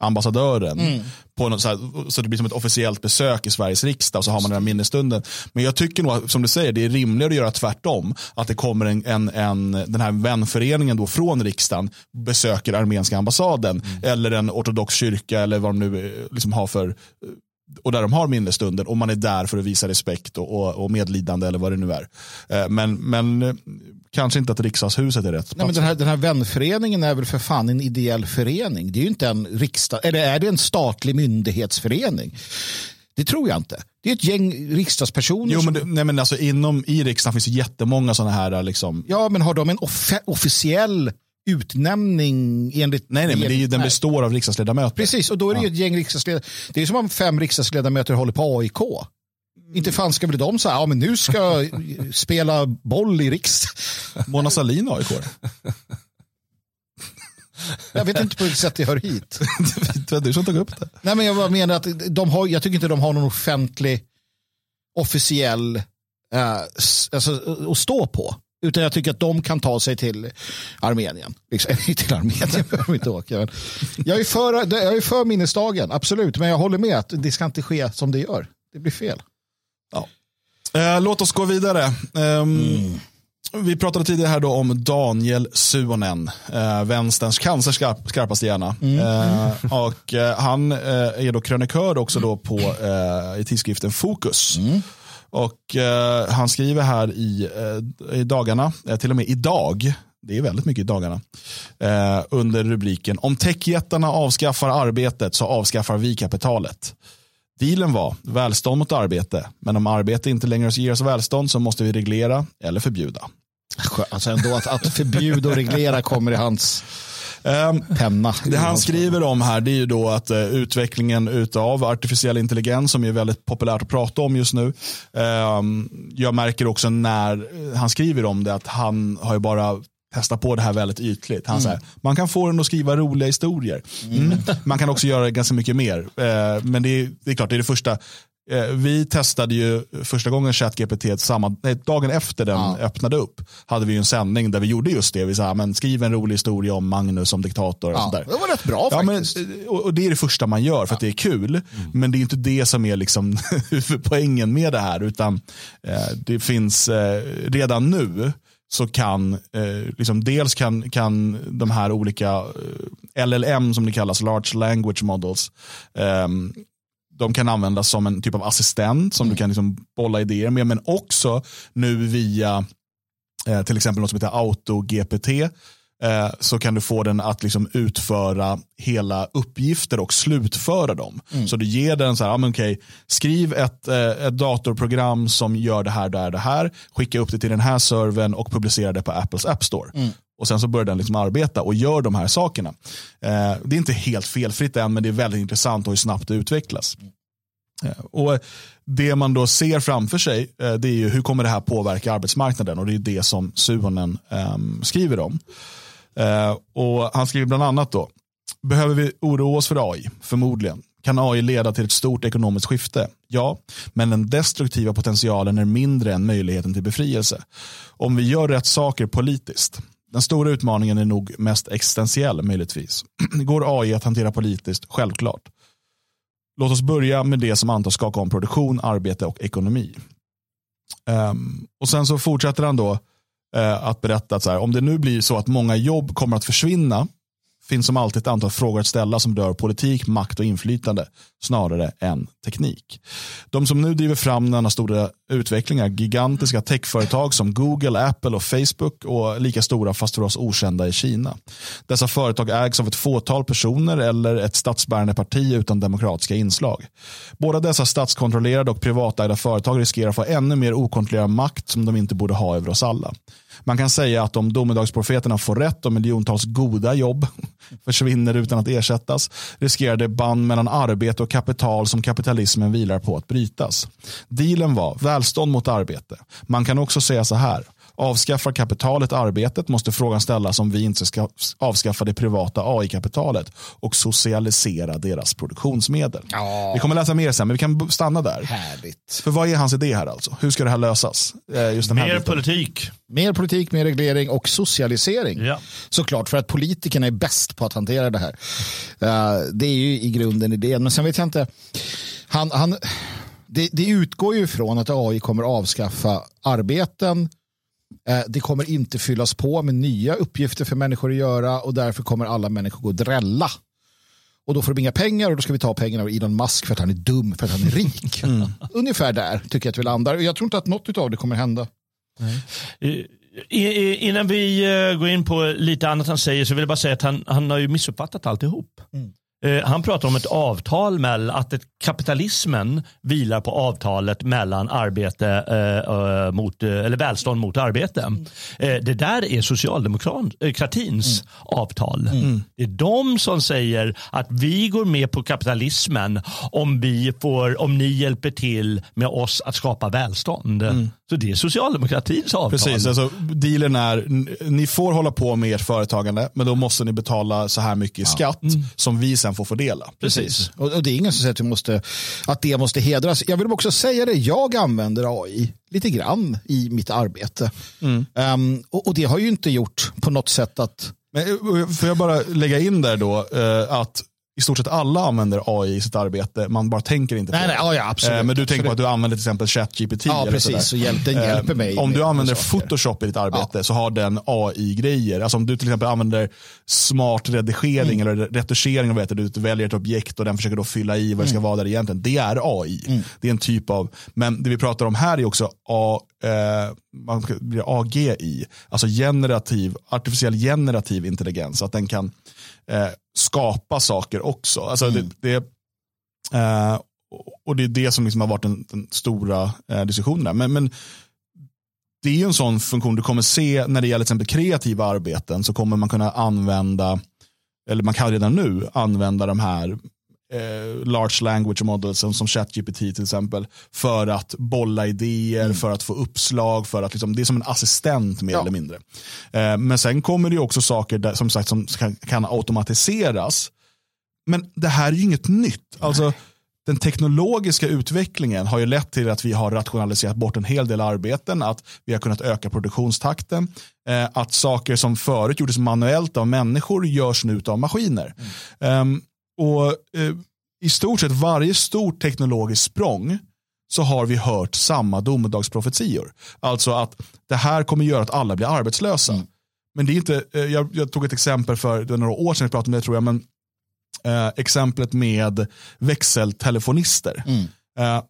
ambassadören Mm. på något, så, här, så det blir som ett officiellt besök i Sveriges riksdag och så har man den här minnesstunden. Men jag tycker nog, som du säger, det är rimligare att göra tvärtom. Att det kommer en, en, en, den här vänföreningen då från riksdagen besöker armeniska ambassaden Mm. eller en ortodox kyrka eller vad de nu eh, liksom har för och där de har minnesstunden och man är där för att visa respekt och, och, och medlidande eller vad det nu är. Eh, Men, men eh, kanske inte att riksdagshuset är rätt Nej, men den, här, den här vänföreningen är väl för fan en ideell förening. Det är ju inte en riksdag, eller är det en statlig myndighetsförening? Det tror jag inte. Det är ett gäng riksdagspersoner. Jo, som, men, det, nej, men alltså, inom, I riksdagen finns det jättemånga sådana här liksom, Ja, men har de en offe- officiell utnämning enligt... Nej, nej, men det är den består av riksdagsledamöter. Precis, och då är det ju ett gäng riksdagsledamöter. Det är som om fem riksdagsledamöter håller på AIK. Inte fan ska väl de säga, ja men nu ska jag spela boll i riksdagen. Mona Sahlin AIK. Jag vet inte på vilket sätt det hör hit. det var du som tog upp det. Nej, men jag menar att de har, jag tycker inte de har någon offentlig, officiell eh, alltså, att stå på. Utan jag tycker att de kan ta sig till Armenien. Liksom, till Armenien behöver inte åka. Men jag, är för, jag är för minnesdagen, absolut. Men jag håller med att det ska inte ske som det gör. Det blir fel. Eh, låt oss gå vidare. Ehm, Vi pratade tidigare här då om Daniel Suonen, eh, vänsterns cancerskarp, skarpaste hjärna. Eh, och, eh, han eh, är då krönikör också då på, i tidskriften Fokus. Och eh, han skriver här i, i dagarna, till och med idag, det är väldigt mycket i dagarna, under rubriken Om techjättarna avskaffar arbetet så avskaffar vi kapitalet. Dealen var välstånd mot arbete, men om arbete inte längre ger oss välstånd så måste vi reglera eller förbjuda. Alltså ändå att, att förbjuda och reglera kommer i hans Ehm, penna. Det han skriver om här det är ju då att eh, utvecklingen av artificiell intelligens som är väldigt populärt att prata om just nu. Ehm, jag märker också när han skriver om det att han har ju bara testat på det här väldigt ytligt. Han säger, man kan få den att skriva roliga historier. Mm. Man kan också göra ganska mycket mer. Eh, men det är, det är klart, det är det första. Eh, vi testade ju första gången ChatGPT samma, nej, dagen efter den Ja. öppnade upp. Hade vi en sändning där vi gjorde just det. Vi sa, men skriv en rolig historia om Magnus som diktator. Och Ja, sånt där. det var rätt bra Ja, men, faktiskt. och och det är det första man gör för att det är kul. Men det är inte det som är liksom huvudpoängen med det här. Utan eh, det finns eh, redan nu så kan, eh, liksom dels kan, kan de här olika eh, LLM som det kallas, Large Language Models, ehm, de kan användas som en typ av assistent som du kan liksom bolla idéer med. Men också nu via eh, till exempel något som heter AutoGPT eh, så kan du få den att liksom utföra hela uppgifter och slutföra dem. Så du ger den så här, ah, men okej, skriv ett, eh, ett datorprogram som gör det här, det här, det här, skicka upp det till den här servern och publicera det på Apples App Store. Och sen så börjar den liksom arbeta och gör de här sakerna. Eh, det är inte helt felfritt än, men det är väldigt intressant och hur snabbt det utvecklas. Eh, och Det man då ser framför sig eh, det är ju hur kommer det här påverka arbetsmarknaden och det är det som Suhonen eh, skriver om. Eh, och Han skriver bland annat då, behöver vi oroa oss för AI? Förmodligen. Kan AI leda till ett stort ekonomiskt skifte? Ja, men den destruktiva potentialen är mindre än möjligheten till befrielse. Om vi gör rätt saker politiskt. Den stora utmaningen är nog mest existentiell möjligtvis. Går AI att hantera politiskt? Självklart. Låt oss börja med det som antas skaka om produktion, arbete och ekonomi. Um, och Sen så fortsätter han då uh, Eh, att berätta att så här, om det nu blir så att många jobb kommer att försvinna finns som alltid ett antal frågor att ställa som rör politik, makt och inflytande snarare än teknik. De som nu driver fram denna stora utveckling är gigantiska techföretag som Google, Apple och Facebook och lika stora fast för oss okända i Kina. Dessa företag ägs av ett fåtal personer eller ett statsbärande parti utan demokratiska inslag. Båda dessa statskontrollerade och privatägda företag riskerar att få ännu mer okontrollerad makt som de inte borde ha över oss alla. Man kan säga att om domedagsprofeterna får rätt och miljontals goda jobb försvinner utan att ersättas riskerar det band mellan arbete och kapital som kapitalismen vilar på att brytas. Dealen var välstånd mot arbete. Man kan också säga så här. Avskaffar kapitalet arbetet måste frågan ställas om vi inte ska avskaffa det privata AI-kapitalet och socialisera deras produktionsmedel. Ja. Vi kommer läsa mer sen, men vi kan stanna där. Härligt. För vad är hans idé här alltså? Hur ska det här lösas? Eh, just den här mer politik. Mer politik, mer reglering och socialisering. Ja. Såklart, för att politikerna är bäst på att hantera det här. Uh, det är ju i grunden idén, men sen vet jag inte. Han, han, det, det utgår ju ifrån att AI kommer avskaffa arbeten, Eh, det kommer inte fyllas på med nya uppgifter för människor att göra och därför kommer alla människor gå och drälla. Och då får de inga pengar och då ska vi ta pengarna av Elon Musk för att han är dum, för att han är rik. Mm. Ungefär där tycker jag att vi landar. Jag tror inte att något av det kommer hända. Nej. Innan vi eh, går in på lite annat han säger så vill jag bara säga att han, han har ju missuppfattat alltihop. Mm. Eh, han pratar om ett avtal med att kapitalismen vilar på avtalet mellan arbete eh, mot, eh, eller välstånd mot arbete. Mm. Eh, det där är socialdemokratins mm. avtal. Mm. Det är de som säger att vi går med på kapitalismen om, vi får, om ni hjälper till med oss att skapa välstånd. Mm. Så det är socialdemokratins avtal. Precis, alltså, dealen är ni får hålla på med ert företagande men då måste ni betala så här mycket i ja. skatt mm. som vi sen får fördela. Precis, Och, och, det är ingen som säger att, vi måste, att det måste hedras. Jag vill också säga det, jag använder AI lite grann i mitt arbete. Mm. Um, och, och, det har ju inte gjort på något sätt att... Men, eh, får jag bara lägga in där då uh, att i stort sett alla använder AI i sitt arbete. Man bara tänker inte på nej, det. Nej, ja, absolut, eh, men du absolut. tänker på att du använder till exempel ChatGPT. Ja, precis. Så hjälp, den hjälper mig. Eh, om du använder Photoshop i ditt arbete ja. så har den AI-grejer. Alltså om du till exempel använder smart redigering mm. eller retuschering. Vet du, du väljer ett objekt och den försöker då fylla i vad det ska mm. vara där egentligen. Det är AI. Mm. Det är en typ av, men det vi pratar om här är också A, eh, AGI. Alltså generativ, artificiell generativ intelligens. Att den kan eh, skapa saker också. Alltså mm. det, det eh, och det är det som liksom har varit den, den stora eh, diskussionen. Men, men det är ju en sån funktion du kommer se när det gäller till exempel kreativa arbeten så kommer man kunna använda, eller man kan redan nu använda de här eh, large language models som, som ChatGPT till exempel för att bolla idéer, mm. för att få uppslag, för att liksom, det är som en assistent mer ja. eller mindre. Eh, men sen kommer det också saker där, som sagt som kan, kan automatiseras. Men det här är ju inget nytt. Alltså, den teknologiska utvecklingen har ju lett till att vi har rationaliserat bort en hel del arbeten, att vi har kunnat öka produktionstakten, eh, att saker som förut gjordes manuellt av människor görs nu av maskiner. Mm. Um, och eh, i stort sett varje stort teknologiskt språng så har vi hört samma domedagsprofetior. Alltså att det här kommer göra att alla blir arbetslösa. Mm. Men det är inte, eh, jag, jag, tog ett exempel för några år sedan vi pratade om det tror jag, men eh, exemplet med växeltelefonister. Mm. Eh,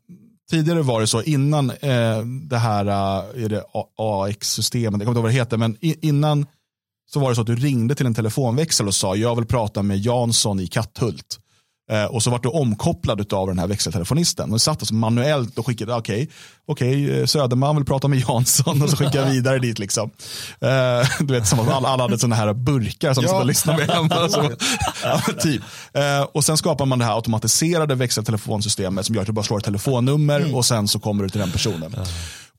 tidigare var det så innan eh, det här eh, AX-systemet, jag kommer inte ihåg vad det heter, men innan så var det så att du ringde till en telefonväxel och sa jag vill prata med Jansson i Katthult. Eh, och så vart du omkopplad av den här växeltelefonisten. Och satt alltså manuellt och skickade, okej, okay, okay, Söderman vill prata med Jansson och så skickade jag vidare dit. Liksom. Eh, du vet, som att alla, alla hade sådana här burkar som ja. ska lyssna med hemma. Så, ja, typ. Eh, och sen skapar man det här automatiserade växeltelefonsystemet som gör att du bara slår ett telefonnummer mm. och sen så kommer du till den personen.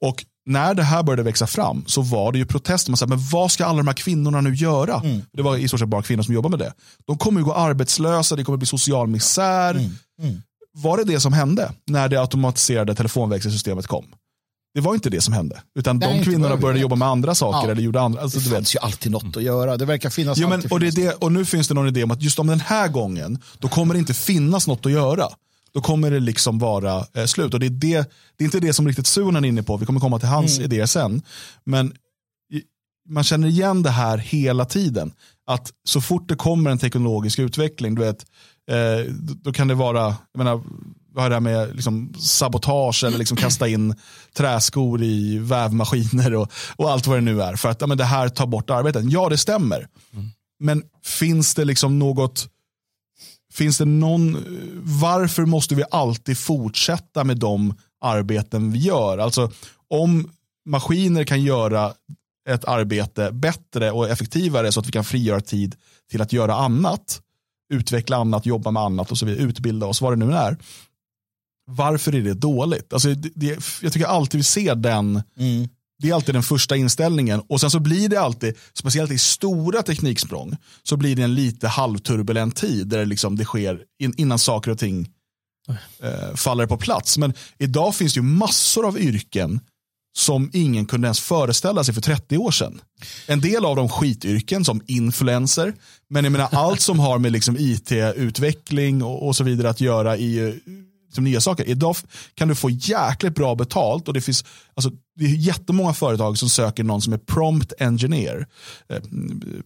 Och när det här började växa fram så var det ju protester. Man sa, men vad ska alla de här kvinnorna nu göra? Mm. Det var i stort sett bara kvinnor som jobbar med det. De kommer ju gå arbetslösa, det kommer bli social misär. Mm. Mm. Var det det som hände när det automatiserade telefonväxelsystemet kom? Det var inte det som hände. Utan de kvinnorna började jobba med andra saker. Ja. Eller gjorde andra, alltså, det finns ju alltid något att göra. Det verkar finnas. Ja, men, och, det, det, och nu finns det någon idé om att just om den här gången, då kommer det inte finnas något att göra då kommer det liksom vara eh, slut. Och det är, det, det är inte det som riktigt Sunen är inne på, vi kommer komma till hans mm. idéer sen. Men man känner igen det här hela tiden. Att så fort det kommer en teknologisk utveckling, du vet, eh, då kan det vara, jag menar, vad har det här med liksom, sabotage eller liksom kasta in träskor i vävmaskiner och, och allt vad det nu är. För att ja, men det här tar bort arbeten. Ja, det stämmer. Mm. Men finns det liksom något Finns det någon, varför måste vi alltid fortsätta med de arbeten vi gör? Alltså om maskiner kan göra ett arbete bättre och effektivare så att vi kan frigöra tid till att göra annat, utveckla annat, jobba med annat och så vidare, utbilda oss, vad det nu är. Varför är det dåligt? Alltså, det, det, jag tycker alltid vi ser den mm. Det är alltid den första inställningen och sen så blir det alltid, speciellt i stora tekniksprång, så blir det en lite halvturbulent tid där det, liksom, det sker in, innan saker och ting eh, faller på plats. Men idag finns det ju massor av yrken som ingen kunde ens föreställa sig för 30 år sedan. En del av dem skityrken som influencer, men jag menar allt som har med liksom it-utveckling och, och, så vidare att göra i som nya saker. Idag kan du få jäkligt bra betalt och det finns alltså, det är jättemånga företag som söker någon som är prompt engineer, eh,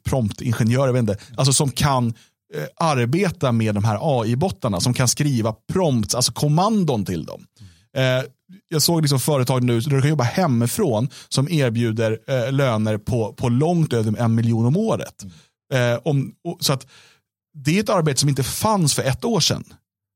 prompt ingenjör, jag vet inte, alltså som kan eh, arbeta med de här AI-bottarna, som kan skriva prompts, alltså kommandon till dem. Eh, jag såg liksom företag nu där du kan jobba hemifrån som erbjuder eh, löner på, på långt över en miljon om året. Eh, om, och, så att det är ett arbete som inte fanns för ett år sedan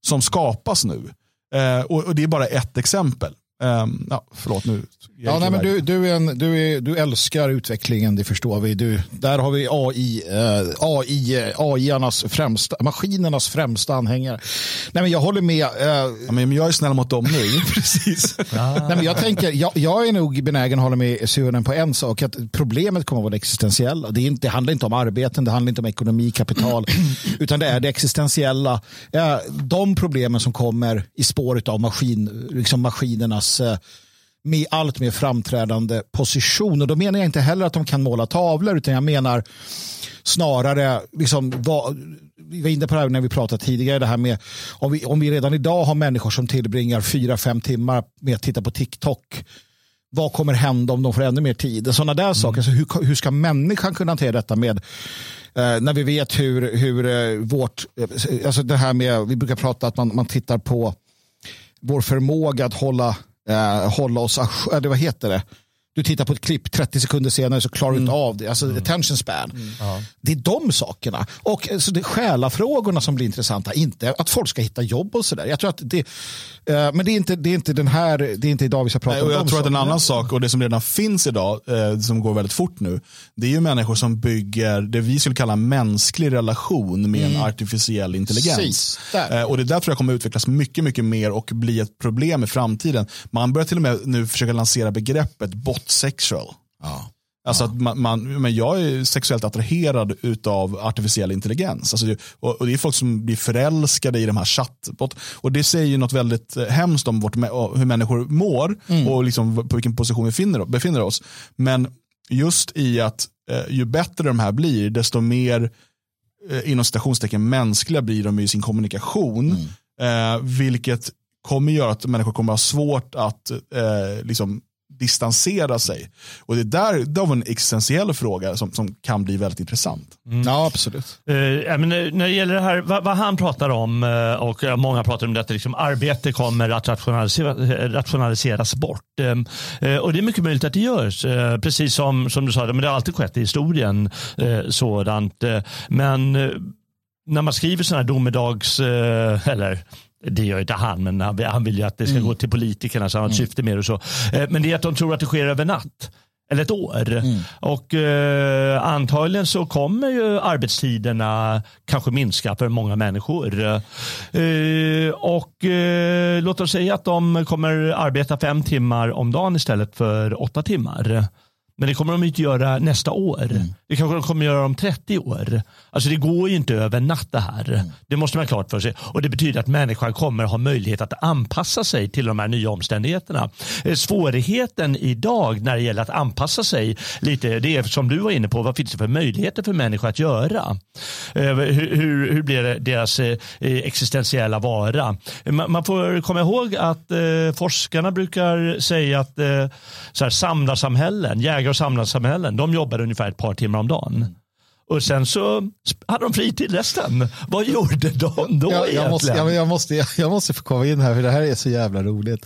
som skapas nu. Eh, och, och, det är bara ett exempel. Um, ja, förlåt nu. Ja, nej, men du, du, är en, du, är, du älskar utvecklingen, det förstår vi. Du, där har vi AI, eh, AI, AI främsta, maskinernas främsta anhängare. Nej, men jag håller med. Eh, ja, men jag är snäll mot dem nu. Precis. nej, men jag, tänker, jag, jag är nog benägen att hålla med Suhonen på en sak. Att problemet kommer att vara det existentiella. Det, är inte, det handlar inte om arbeten, det handlar inte om ekonomi, kapital. utan det är det existentiella. Eh, de problemen som kommer i spåret av maskin, liksom maskinernas eh, med allt mer framträdande position. Och då menar jag inte heller att de kan måla tavlor utan jag menar snarare, liksom, vad, vi var inne på det här när vi pratade tidigare, det här med om vi, om vi redan idag har människor som tillbringar fyra, fem timmar med att titta på TikTok vad kommer hända om de får ännu mer tid? Sådana där mm. saker. Så hur, hur ska människan kunna hantera detta med eh, när vi vet hur, hur eh, vårt, eh, alltså det här med, vi brukar prata att man, man tittar på vår förmåga att hålla eh, hålla oss, eller eh, vad heter det? Du tittar på ett klipp 30 sekunder senare så klarar du inte mm. av det. Alltså mm. attention span. Mm. Det är de sakerna. Och så det är själafrågorna som blir intressanta. Inte att folk ska hitta jobb och sådär. Jag tror att det, eh, men det är, inte, det är inte den här, det är inte idag vi ska prata Nej, och jag om tror att en annan sak och det som redan finns idag, eh, som går väldigt fort nu, det är ju människor som bygger det vi skulle kalla mänsklig relation med mm. en artificiell intelligens. Eh, och det där tror jag kommer utvecklas mycket, mycket mer och bli ett problem i framtiden. Man börjar till och med nu försöka lansera begreppet bot sexual. Ja. Alltså att man, man, men jag är sexuellt attraherad av artificiell intelligens. Alltså, och, och, det är folk som blir förälskade i de här chattbot. Och det säger ju något väldigt eh, hemskt om vårt, hur människor mår mm. och liksom på vilken position vi befinner, befinner oss. Men just i att eh, ju bättre de här blir, desto mer eh, inom citationstecken mänskliga blir de i sin kommunikation. Mm. Eh, vilket kommer göra att människor kommer ha svårt att eh, liksom distansera sig. Och det där, det var en existentiell fråga som, som kan bli väldigt intressant. Mm. Ja, absolut. Uh, men när det gäller det här, vad, vad han pratar om, uh, och många pratar om det, att liksom, arbete kommer att rationalisera, rationaliseras bort. Uh, och det är mycket möjligt att det görs. precis som, som du sa, men det har alltid skett i historien. sådant. men när man skriver sådana här domedags, eh, eller det gör inte han, men han, vill ju att det ska Mm. gå till politikerna så han har ett syfte med det och så. Eh, Men det är att de tror att det sker över natt. Eller ett år. Mm. Och eh, antagligen så kommer ju arbetstiderna kanske minska för många människor. Eh, och eh, låt oss säga att de kommer arbeta fem timmar om dagen istället för åtta timmar. Men det kommer de inte göra nästa år. Mm. Det kanske de kommer göra om 30 år. Alltså det går ju inte över en natt det här. Mm. Det måste man ha klart för sig. Och det betyder att människan kommer ha möjlighet att anpassa sig till de här nya omständigheterna. Eh, Svårigheten idag när det gäller att anpassa sig lite, det är som du var inne på, vad finns det för möjligheter för människor att göra? Eh, Hur, hur, hur blir deras eh, existentiella vara? Man får komma ihåg att forskarna brukar säga att så här, samlarsamhällen, jägare och samlarsamhällen, de jobbar ungefär ett par timmar om dagen. Och sen så hade de fritid resten. Vad gjorde de då Jag, jag, måste, egentligen? jag, jag, måste, jag, måste få komma in här för det här är så jävla roligt.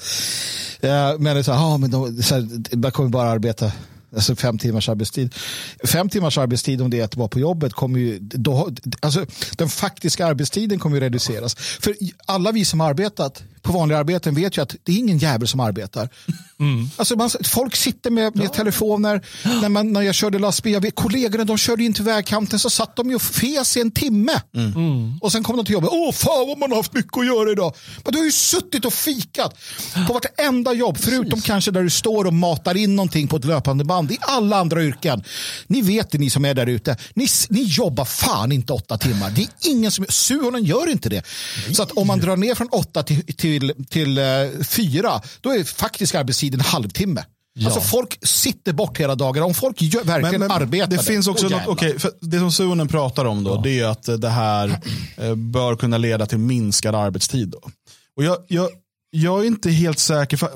Eh, men det är så här, ah, men de, så här, man kommer bara arbeta alltså fem timmars arbetstid. Fem timmars arbetstid om det är att vara på jobbet kommer ju, då, alltså, den faktiska arbetstiden kommer ju reduceras. För alla vi som har arbetat på vanliga arbeten vet ju att det är ingen jävel som arbetar. Alltså man, folk sitter med, med telefoner. När, man, när jag körde lastbil, jag vet, kollegorna de körde in till vägkanten så satt de ju och fes i en timme. Och sen kom de till jobbet. Åh fan vad man har haft mycket att göra idag. Men du har ju suttit och fikat på vartenda jobb. Förutom kanske där du står och matar in någonting på ett löpande band. I alla andra yrken. Ni vet det ni som är där ute. Ni, ni jobbar fan inte åtta timmar. Det är ingen som, Suhonen gör inte det. Så att om man drar ner från åtta till, till, till eh, fyra, då är faktisk arbetstid en halvtimme. Alltså folk sitter bort hela dagar. Om folk gör, verkligen arbetar. det finns också något, för det som Suonen pratar om då, det är att eh, det här eh, bör kunna leda till minskad arbetstid. Då. Och jag, jag, jag är inte helt säker, för,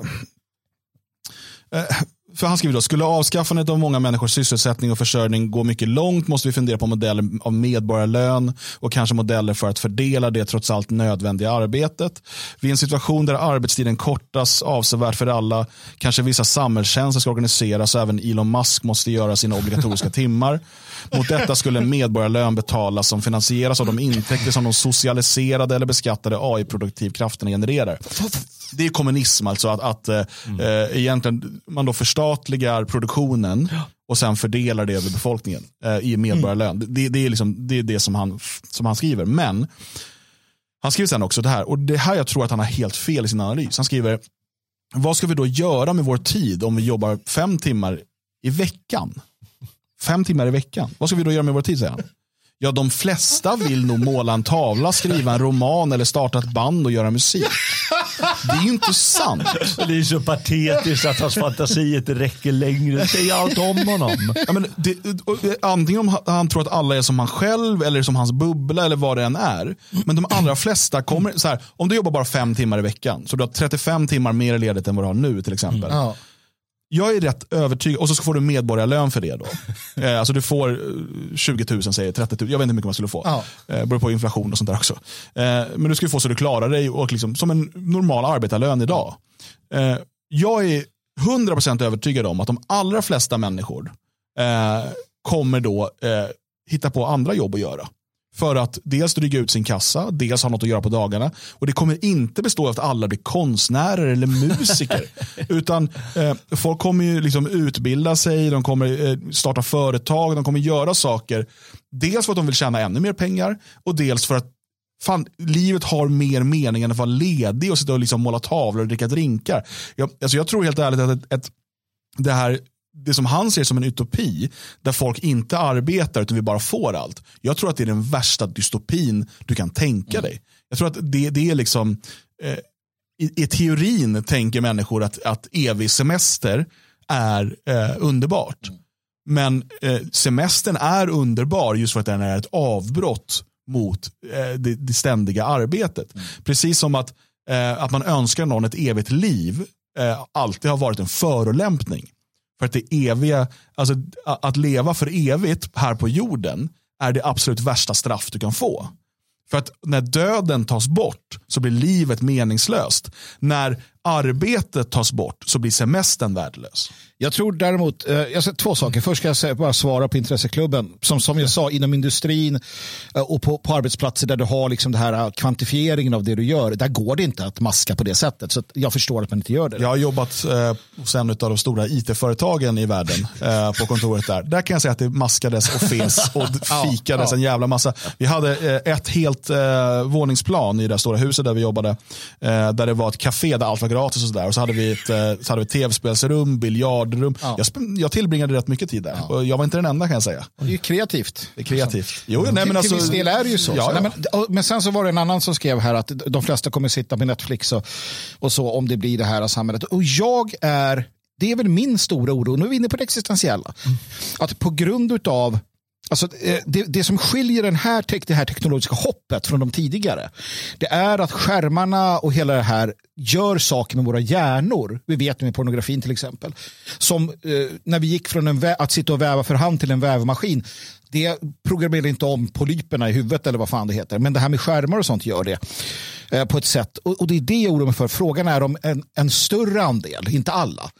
för han skriver då, skulle avskaffandet av många människors sysselsättning och försörjning gå mycket långt måste vi fundera på modeller av medborgarlön och kanske modeller för att fördela det trots allt nödvändiga arbetet. Vid en situation där arbetstiden kortas avsevärt för alla, kanske vissa samhällstjänster ska organiseras och även Elon Musk måste göra sina obligatoriska timmar. Mot detta skulle en medborgarlön betalas som finansieras av de intäkter som de socialiserade eller beskattade AI-produktivkrafterna genererar. Det är kommunism, alltså att, att eh, eh, egentligen man då förstatligar produktionen och sen fördelar det över befolkningen eh, i medborgarlön. Det, det, är liksom, det är det som han, som han skriver. Men han skriver sen också det här, och det här jag tror att han har helt fel i sin analys. Han skriver, vad ska vi då göra med vår tid om vi jobbar fem timmar i veckan? Fem timmar i veckan. Vad ska vi då göra med vår tid, säger han. Ja, de flesta vill nog måla en tavla, skriva en roman eller starta ett band och göra musik. Det är ju inte sant. Det är så patetiskt att hans fantasi inte räcker längre. Säg allt om honom. Ja, men det, eh, antingen om han, tror att alla är som han själv eller som hans bubbla eller vad det än är. Men de allra flesta kommer, så här, om du jobbar bara fem timmar i veckan, så du har 35 timmar mer ledigt än vad du har nu till exempel. Ja. Jag är rätt övertygad, och så får du medborgarlön för det då. Eh, alltså du får eh, 20 000, säger 30 000, jag vet inte hur mycket man skulle få. Ja. Eh, beror på inflation och sånt där också. Eh, men du ska få så du klarar dig och liksom, som en normal arbetarlön idag. Eh, jag är 100% övertygad om att de allra flesta människor eh, kommer då eh, hitta på andra jobb att göra. För att dels dryga ut sin kassa, dels ha något att göra på dagarna. Och det kommer inte bestå av att alla blir konstnärer eller musiker. utan eh, folk kommer ju liksom utbilda sig, de kommer eh, starta företag, de kommer göra saker. Dels för att de vill tjäna ännu mer pengar och dels för att fan, livet har mer mening än att vara ledig och sitta och liksom måla tavlor och dricka drinkar. Jag, alltså jag tror helt ärligt att ett, ett, det här det som han ser som en utopi, där folk inte arbetar utan vi bara får allt. Jag tror att det är den värsta dystopin du kan tänka dig. Jag tror att det, det är liksom, eh, i, i teorin tänker människor att, att evig semester är eh, underbart. Men eh, semestern är underbar just för att den är ett avbrott mot eh, det, det ständiga arbetet. Precis som att, eh, att man önskar någon ett evigt liv eh, alltid har varit en förolämpning. För att det eviga, alltså att leva för evigt här på jorden är det absolut värsta straff du kan få. För att när döden tas bort så blir livet meningslöst. När arbetet tas bort så blir semestern värdelös. Jag tror däremot, eh, jag säger två saker. Först ska jag säga, bara svara på intresseklubben. Som, som jag sa, inom industrin eh, och på, på arbetsplatser där du har liksom det här eh, kvantifieringen av det du gör, där går det inte att maska på det sättet. Så jag förstår att man inte gör det. Jag har jobbat eh, hos en av de stora it-företagen i världen eh, på kontoret där. Där kan jag säga att det maskades och fes och fikades en jävla massa. Vi hade eh, ett helt eh, våningsplan i det stora huset där vi jobbade. Där det var ett café där allt var gratis och sådär. Och så hade vi ett, så hade vi ett tv-spelsrum, biljardrum. Ja. Jag, jag tillbringade rätt mycket tid där. Och jag var inte den enda kan jag säga. Det är ju kreativt. Det är kreativt. Jo, nej, men till, till alltså, viss del är det ju så. Ja, så ja. nej, men, men sen så var det en annan som skrev här att de flesta kommer sitta med Netflix och, och så om det blir det här samhället. Och jag är, det är väl min stora oro, nu är vi inne på det existentiella, att på grund av Alltså, eh, det, det som skiljer den här, det här teknologiska hoppet från de tidigare, det är att skärmarna och hela det här gör saker med våra hjärnor. Vi vet med pornografin till exempel. Som eh, när vi gick från en vä- att sitta och väva för hand till en vävmaskin. Det programmerar inte om polyperna i huvudet eller vad fan det heter. Men det här med skärmar och sånt gör det eh, på ett sätt. Och, och det är det jag oroar mig för. Frågan är om en, en större andel, inte alla,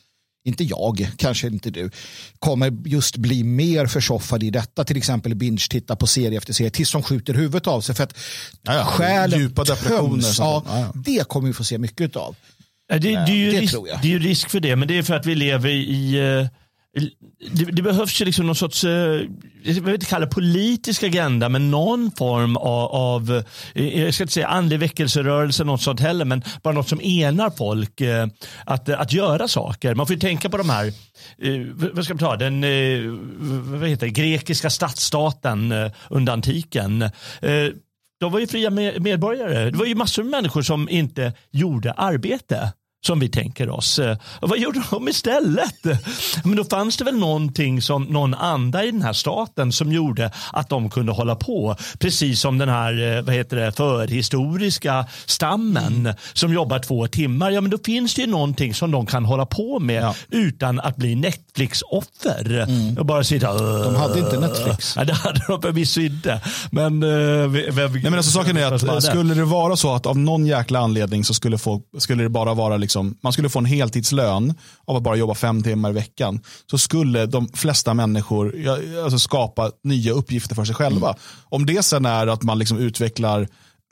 inte jag, kanske inte du, kommer just bli mer försoffade i detta. Till exempel binge-titta på serie efter serie tills de skjuter huvudet av sig. För att Ja, själen Djupa töms. Ja. Det kommer vi få se mycket av. Det, det, är ju det risk, tror jag. det är ju risk för det, men det är för att vi lever i... Det, det behövs ju liksom någon sorts, eh, jag vill inte kalla det politisk agenda, men någon form av, av eh, jag ska inte säga andlig väckelserörelse, något sånt heller, men bara något som enar folk eh, att, att göra saker. Man får ju tänka på de här, vad ska man ta, den vad heter det, grekiska stadsstaten under antiken. De var ju fria medborgare. Det var ju massor med människor som inte gjorde arbete som vi tänker oss. Eh, vad gjorde de istället? Men då fanns det väl någonting som någon anda i den här staten som gjorde att de kunde hålla på. Precis som den här eh, vad heter det, förhistoriska stammen som jobbar två timmar. Ja, men då finns det ju någonting som de kan hålla på med Ja. utan att bli Netflix-offer. Och bara sitta De hade inte Netflix. Ja, det hade de förvisso inte. Men, eh, vi, Nej, men alltså, saken är att skulle det vara så att av någon jäkla anledning så skulle, folk, skulle det bara vara liksom, man skulle få en heltidslön av att bara jobba fem timmar i veckan. Så skulle de flesta människor alltså, skapa nya uppgifter för sig själva. Mm. Om det sen är att man liksom utvecklar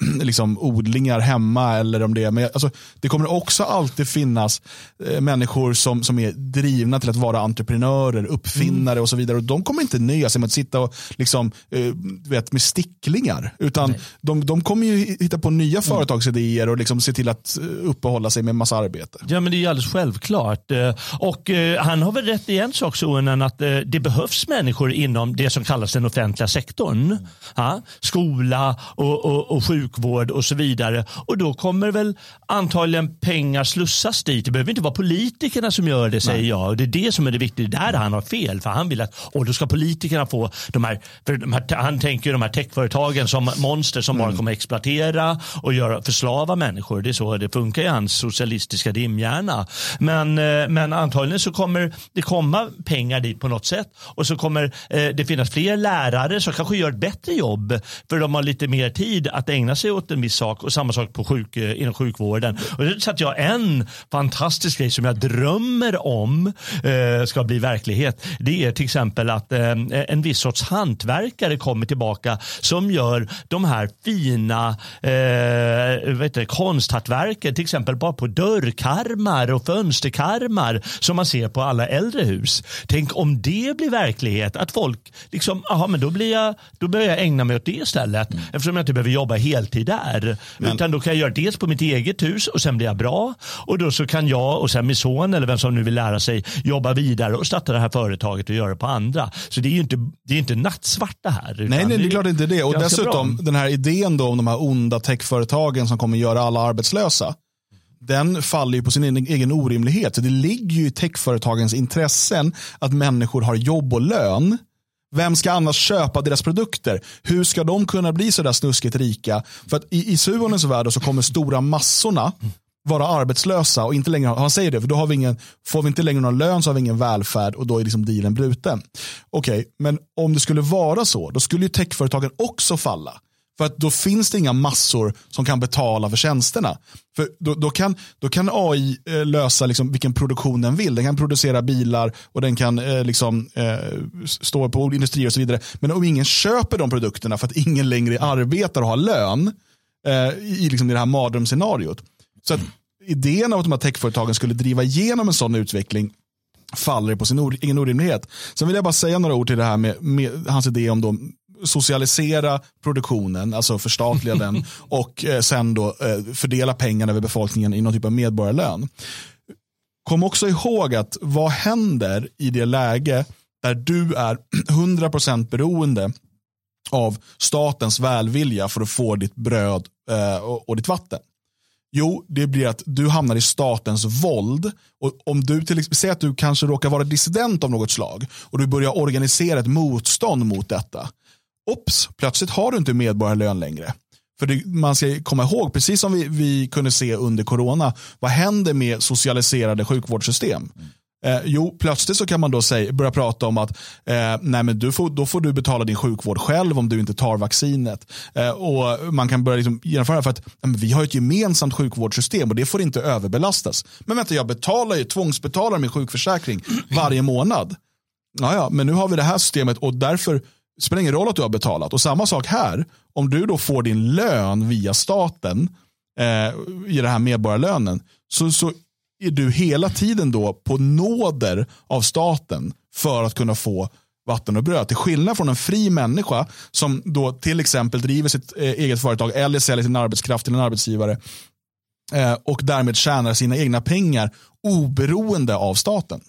liksom odlingar hemma eller om det är, men alltså, det kommer också alltid finnas eh, människor som, som är drivna till att vara entreprenörer, uppfinnare och så vidare. Och de kommer inte nöja sig med att sitta och liksom, eh, vet, med sticklingar. Utan de, de kommer ju hitta på nya företagsidéer och liksom se till att eh, uppehålla sig med massa arbete. Ja, men det är ju alldeles självklart. Eh, Och eh, han har väl rätt i en sak, Sonen, att eh, det behövs människor inom det som kallas den offentliga sektorn. Ja, skola och, och, och sjukvård och så vidare. Och då kommer väl antagligen pengar slussas dit. Det behöver inte vara politikerna som gör det, säger jag. Och det är det som är det viktiga. Det är där han har fel. För han vill att och då ska politikerna få de här, de här han tänker ju de här techföretagen som monster som bara kommer exploatera och göra, förslava människor. Det är så det funkar i hans socialistiska dimhjärna. Men, eh, men antagligen så kommer det komma pengar dit på något sätt och så kommer eh, det finnas fler lärare som kanske gör ett bättre jobb för de har lite mer tid att ägna sig åt en viss sak och samma sak på sjuk, eh, inom sjukvården. Och det satt jag en fantastisk grej som jag drömmer om eh, ska bli verklighet. Det är till exempel att eh, en viss sorts hantverkare kommer tillbaka som gör de här fina eh, vet du, konsthantverken, till exempel bara på dörrkarmar och fönsterkarmar som man ser på alla äldre hus. Tänk om det blir verklighet, att folk liksom, aha, men då, blir jag, då börjar jag ägna mig åt det istället eftersom jag inte behöver jobba heltid där. Utan då kan jag göra dels på mitt eget hus och sen blir jag bra och då så kan jag och sen min son eller vem som nu vill lära sig jobba vidare och starta det här företaget och göra det på andra. Så det är ju inte, det är inte nattsvart det här. Nej, nej, det är klart inte det. Och dessutom bra. den här idén då om de här onda techföretagen som kommer göra alla arbetslösa. Den faller ju på sin egen- orimlighet. Det ligger ju i techföretagens intressen att människor har jobb och lön. Vem ska annars köpa deras produkter? Hur ska de kunna bli så där snuskigt rika? För att i, i Suonens värld så kommer stora massorna vara arbetslösa och inte längre, ha- han säger det, för då har vi ingen, får vi inte längre någon lön så har vi ingen välfärd och då är liksom dealen bruten. Okej, men om det skulle vara så, då skulle ju techföretagen också falla. För att då finns det inga massor som kan betala för tjänsterna. För då, då kan, då kan AI eh, lösa liksom vilken produktion den vill. Den kan producera bilar och den kan eh, liksom, eh, stå på industrier och så vidare. Men om ingen köper de produkterna för att ingen längre arbetar och har lön eh, i, liksom, i det här mardrömsscenariot. Så att idén av att de här techföretagen skulle driva igenom en sån utveckling faller på sin egen orimlighet. Sen vill jag bara säga några ord till det här med, med hans idé om då socialisera produktionen, alltså förstatliga den och eh, sen då eh, fördela pengarna över befolkningen i någon typ av medborgarlön. Kom också ihåg att vad händer i det läge där du är 100% beroende av statens välvilja för att få ditt bröd eh, och, och ditt vatten. Jo, det blir att du hamnar i statens våld. Och om du till exempel, säg att du kanske råkar vara dissident av något slag och du börjar organisera ett motstånd mot detta. Ops, plötsligt har du inte medborgarlön längre. För det, man ska komma ihåg, precis som vi, vi kunde se under corona, vad händer med socialiserade sjukvårdssystem? Eh, jo, plötsligt så kan man då säga, börja prata om att eh, nej men du får, då får du betala din sjukvård själv om du inte tar vaccinet. Eh, och Man kan börja liksom genomföra för att vi har ett gemensamt sjukvårdssystem och det får inte överbelastas. Men vänta, jag betalar ju, tvångsbetalar min sjukförsäkring varje månad. Ja, ja, men nu har vi det här systemet och därför det spelar ingen roll att du har betalat. Och samma sak här, om du då får din lön via staten eh, i den här medborgarlönen så, så är du hela tiden då på nåder av staten för att kunna få vatten och bröd. Till skillnad från en fri människa som då till exempel driver sitt eh, eget företag eller säljer sin arbetskraft till en arbetsgivare eh, och därmed tjänar sina egna pengar oberoende av staten.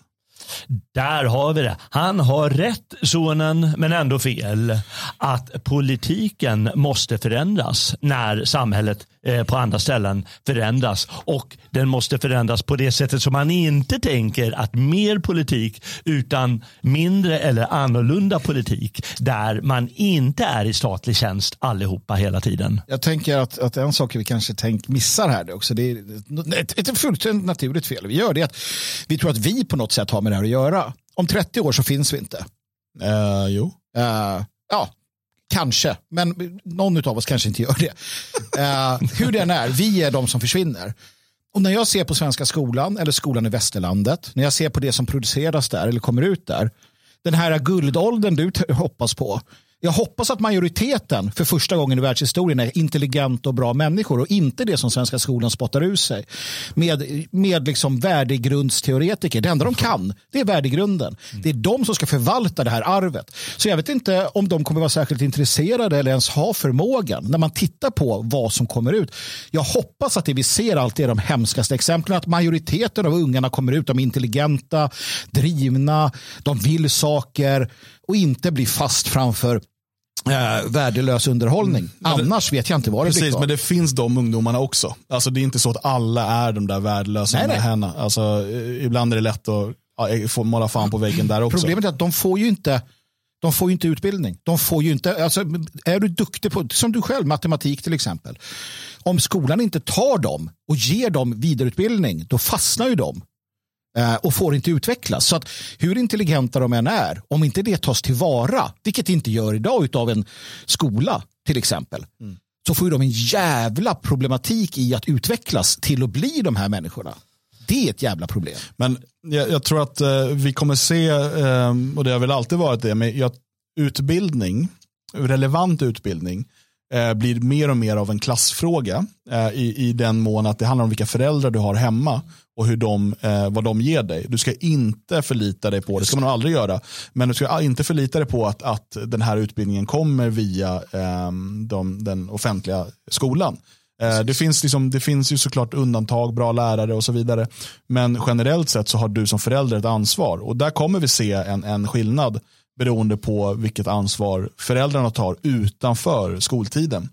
Där har vi det. Han har rätt sonen men ändå fel. Att politiken måste förändras när samhället eh, på andra ställen förändras. Och den måste förändras på det sättet som man inte tänker att mer politik utan mindre eller annorlunda politik där man inte är i statlig tjänst allihopa hela tiden. Jag tänker att, att en sak vi kanske tänk, missar här också, det är ett, ett fullständigt naturligt fel. Vi gör det att vi tror att vi på något sätt har med det här att göra. Om 30 år så finns vi inte. Uh, jo. Uh, ja, kanske. Men någon av oss kanske inte gör det. Uh, hur den är, vi är de som försvinner. Och när jag ser på Svenska skolan eller skolan i Västerlandet, när jag ser på det som produceras där eller kommer ut där, den här guldåldern du hoppas på, jag hoppas att majoriteten för första gången i världshistorien är intelligenta och bra människor och inte det som Svenska skolan spottar ur sig med, med liksom värdegrundsteoretiker. Det enda de kan det är värdegrunden. Det är de som ska förvalta det här arvet. Så jag vet inte om de kommer vara särskilt intresserade eller ens ha förmågan när man tittar på vad som kommer ut. Jag hoppas att det vi ser alltid är de hemskaste exemplen. Att majoriteten av ungarna kommer ut, de är intelligenta, drivna, de vill saker och inte blir fast framför eh, värdelös underhållning. Mm. Annars vet jag inte vad det Precis, blir men det finns de ungdomarna också. Alltså, det är inte så att alla är de där värdelösa nej. Alltså, eh, ibland är det lätt att ja, få måla fan på väggen där också. Problemet är att de får ju inte de får ju inte utbildning. De får ju inte, alltså, är du duktig på, som du själv, matematik till exempel. Om skolan inte tar dem och ger dem vidareutbildning, då fastnar ju de Eh, och får inte utvecklas. Så att hur intelligenta de än är, om inte det tas tillvara, vilket det inte gör idag av en skola till exempel, mm. så får de en jävla problematik i att utvecklas till att bli de här människorna. Det är ett jävla problem. Men jag, jag tror att eh, vi kommer se, eh, och det har väl alltid varit det, men jag, utbildning, relevant utbildning, eh, blir mer och mer av en klassfråga eh, i, i den mån att det handlar om vilka föräldrar du har hemma och hur de, eh, vad de ger dig. Du ska inte förlita dig på, det ska man aldrig göra, men du ska inte förlita dig på att, att den här utbildningen kommer via eh, de, den offentliga skolan. Eh, det finns, liksom, det finns ju såklart undantag, bra lärare och så vidare. Men generellt sett så har du som förälder ett ansvar. Och där kommer vi se en, en skillnad beroende på vilket ansvar föräldrarna tar utanför skoltiden.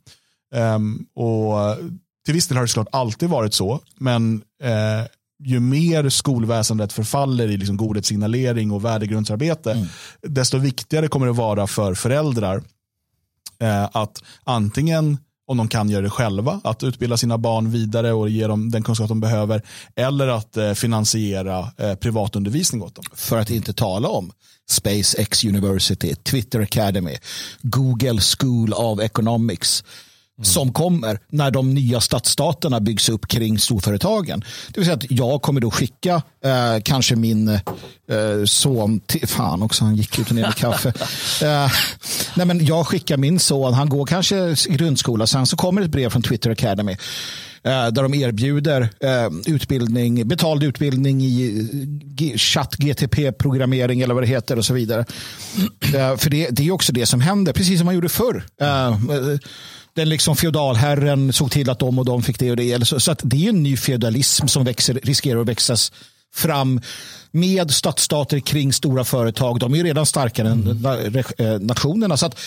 Um, och till viss del har det såklart alltid varit så, men eh, ju mer skolväsendet förfaller i liksom godhetssignalering och värdegrundsarbete, mm. desto viktigare kommer det vara för föräldrar eh, att antingen om de kan göra det själva, att utbilda sina barn vidare och ge dem den kunskap de behöver, eller att eh, finansiera eh, privatundervisning åt dem. För att inte tala om SpaceX University, Twitter Academy, Google School of Economics, som kommer när de nya stadsstaterna byggs upp kring storföretagen. Det vill säga att jag kommer då skicka eh, kanske min eh, son till, fan också han gick ut och ner med kaffe. Eh, nej men jag skickar min son, han går kanske grundskola, sen så kommer ett brev från Twitter Academy eh, där de erbjuder eh, utbildning, betald utbildning i chatt GTP-programmering eller vad det heter och så vidare. Eh, för det, det är också det som händer, precis som man gjorde förr den liksom feodalherren såg till att de och de fick det och det. Så, så att det är en ny feodalism som växer, riskerar att växas fram med stadsstater kring stora företag. De är ju redan starkare mm. än eh, nationerna. Så att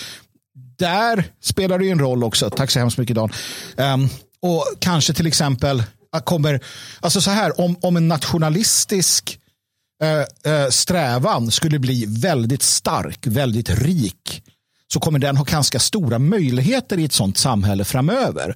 där spelar det en roll också. Tack så hemskt mycket Dan. Um, och kanske till exempel kommer, alltså så här, om, om en nationalistisk uh, uh, strävan skulle bli väldigt stark, väldigt rik, så kommer den ha ganska stora möjligheter i ett sånt samhälle framöver.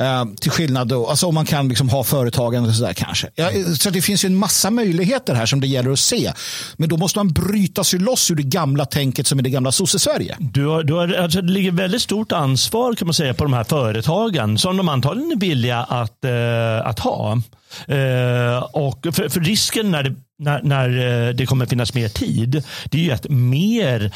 Eh, till skillnad då, alltså om man kan liksom ha företagande och sådär kanske. Ja, så det finns ju en massa möjligheter här som det gäller att se. Men då måste man bryta sig loss ur det gamla tänket som är det gamla sosse-Sverige. Du har, du har, alltså det ligger väldigt stort ansvar kan man säga på de här företagen som de antagligen är villiga att, eh, att ha. Eh, och för, för risken när det när, när eh, det kommer finnas mer tid, det är ju att mer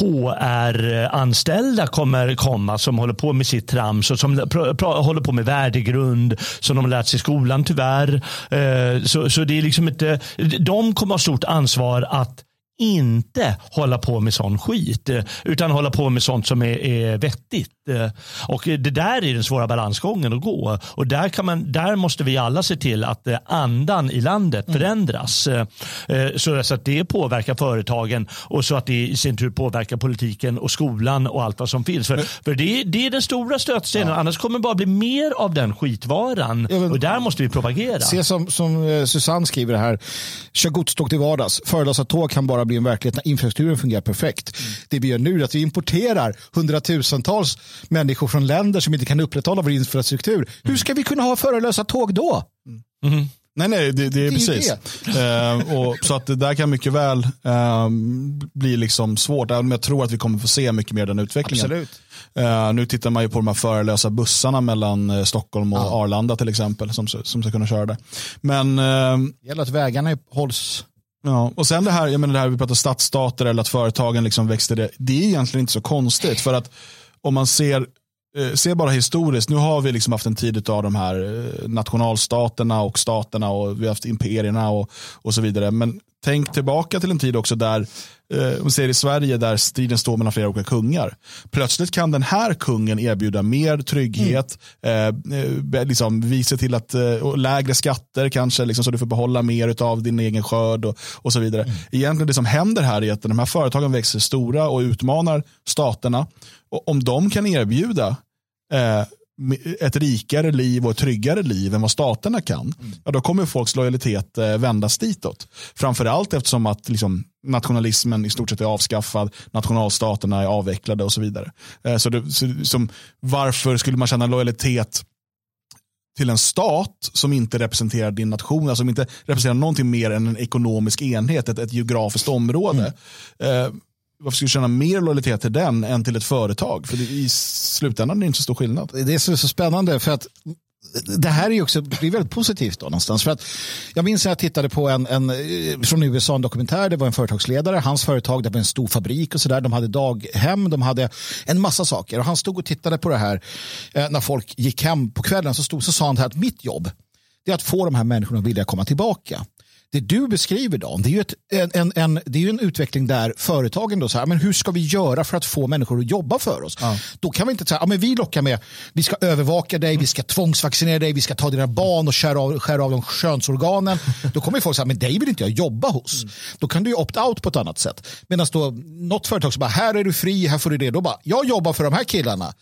HR-anställda kommer komma som håller på med sitt trams och som håller på med värdegrund som de har lärt sig i skolan tyvärr. Eh, så, så det är liksom inte, de kommer ha stort ansvar att inte hålla på med sån skit utan hålla på med sånt som är, är vettigt. Och det där är den svåra balansgången att gå och där, kan man, där måste vi alla se till att andan i landet mm. förändras mm. så att det påverkar företagen och så att det i sin tur påverkar politiken och skolan och allt vad som finns. För, för det, det är den stora stötstenen, ja. annars kommer det bara bli mer av den skitvaran ja, men, och där måste vi propagera. Se som, som eh, Susanne skriver här, kör godståg till vardags, förelösa tåg kan bara bli en verklighet när infrastrukturen fungerar perfekt. Mm. Det vi gör nu är att vi importerar hundratusentals människor från länder som inte kan upprätthålla vår infrastruktur. Mm. Hur ska vi kunna ha förelösa tåg då? Mm. Nej, nej, det, det är det precis. Är uh, och, så att det där kan mycket väl uh, bli liksom svårt. Även om jag tror att vi kommer få se mycket mer den utvecklingen. Absolut. Uh, nu tittar man ju på de här förelösa bussarna mellan uh, Stockholm och ja. Arlanda till exempel. Som, som ska kunna köra det. Men, uh, det gäller att vägarna hålls Ja, och sen det här, jag menar det här vi pratar stadsstater eller att företagen liksom växte det. Det är egentligen inte så konstigt för att om man ser eh, ser bara historiskt, nu har vi liksom haft en tid av de här eh, nationalstaterna och staterna och vi har haft imperierna och, och så vidare. Men tänk tillbaka till en tid också där eh, om ser i Sverige där striden står mellan flera olika kungar. Plötsligt kan den här kungen erbjuda mer trygghet, mm. eh liksom, vi ser till att eh, lägre skatter kanske, liksom, så du får behålla mer av din egen skörd och, och så vidare. Mm. Egentligen det som händer här är att de här företagen växer stora och utmanar staterna. Och om de kan erbjuda eh, ett rikare liv och ett tryggare liv än vad staterna kan, mm. ja, då kommer folks lojalitet eh, vändas ditåt. Framförallt eftersom att liksom, nationalismen i stort sett är avskaffad, nationalstaterna är avvecklade och så vidare. Eh, så, det, så som, varför skulle man känna lojalitet till en stat som inte representerar din nation, alltså som inte representerar någonting mer än en ekonomisk enhet, ett, ett geografiskt område. Mm. Eh, varför ska du känna mer lojalitet till den än till ett företag? För i slutändan är det inte så stor skillnad. Det är så, så spännande för att det här är också det är väldigt positivt då någonstans. För att jag minns när jag tittade på en, en eh, från USA en dokumentär. Det var en företagsledare. Hans företag det var en stor fabrik och så där. De hade daghem. De hade en massa saker. Och han stod och tittade på det här eh, när folk gick hem på kvällen. Så, stod, så sa han att mitt jobb det är att få de här människorna att vilja komma tillbaka det du beskriver då, det är ju ett, en, en, en, det är en utveckling där företagen då säger, men hur ska vi göra för att få människor att jobba för oss? Ja. Då kan vi inte säga, ja, men vi lockar med, vi ska övervaka dig, vi ska tvångsvaccinera dig, vi ska ta dina barn och skära av, skära av de könsorganen. Då kommer folk säga, men dig vill inte jag jobba hos. Mm. Då kan du ju opt-out på ett annat sätt. Medan då något företag som bara, här är du fri, här får du det. Då bara, jag jobbar för de här killarna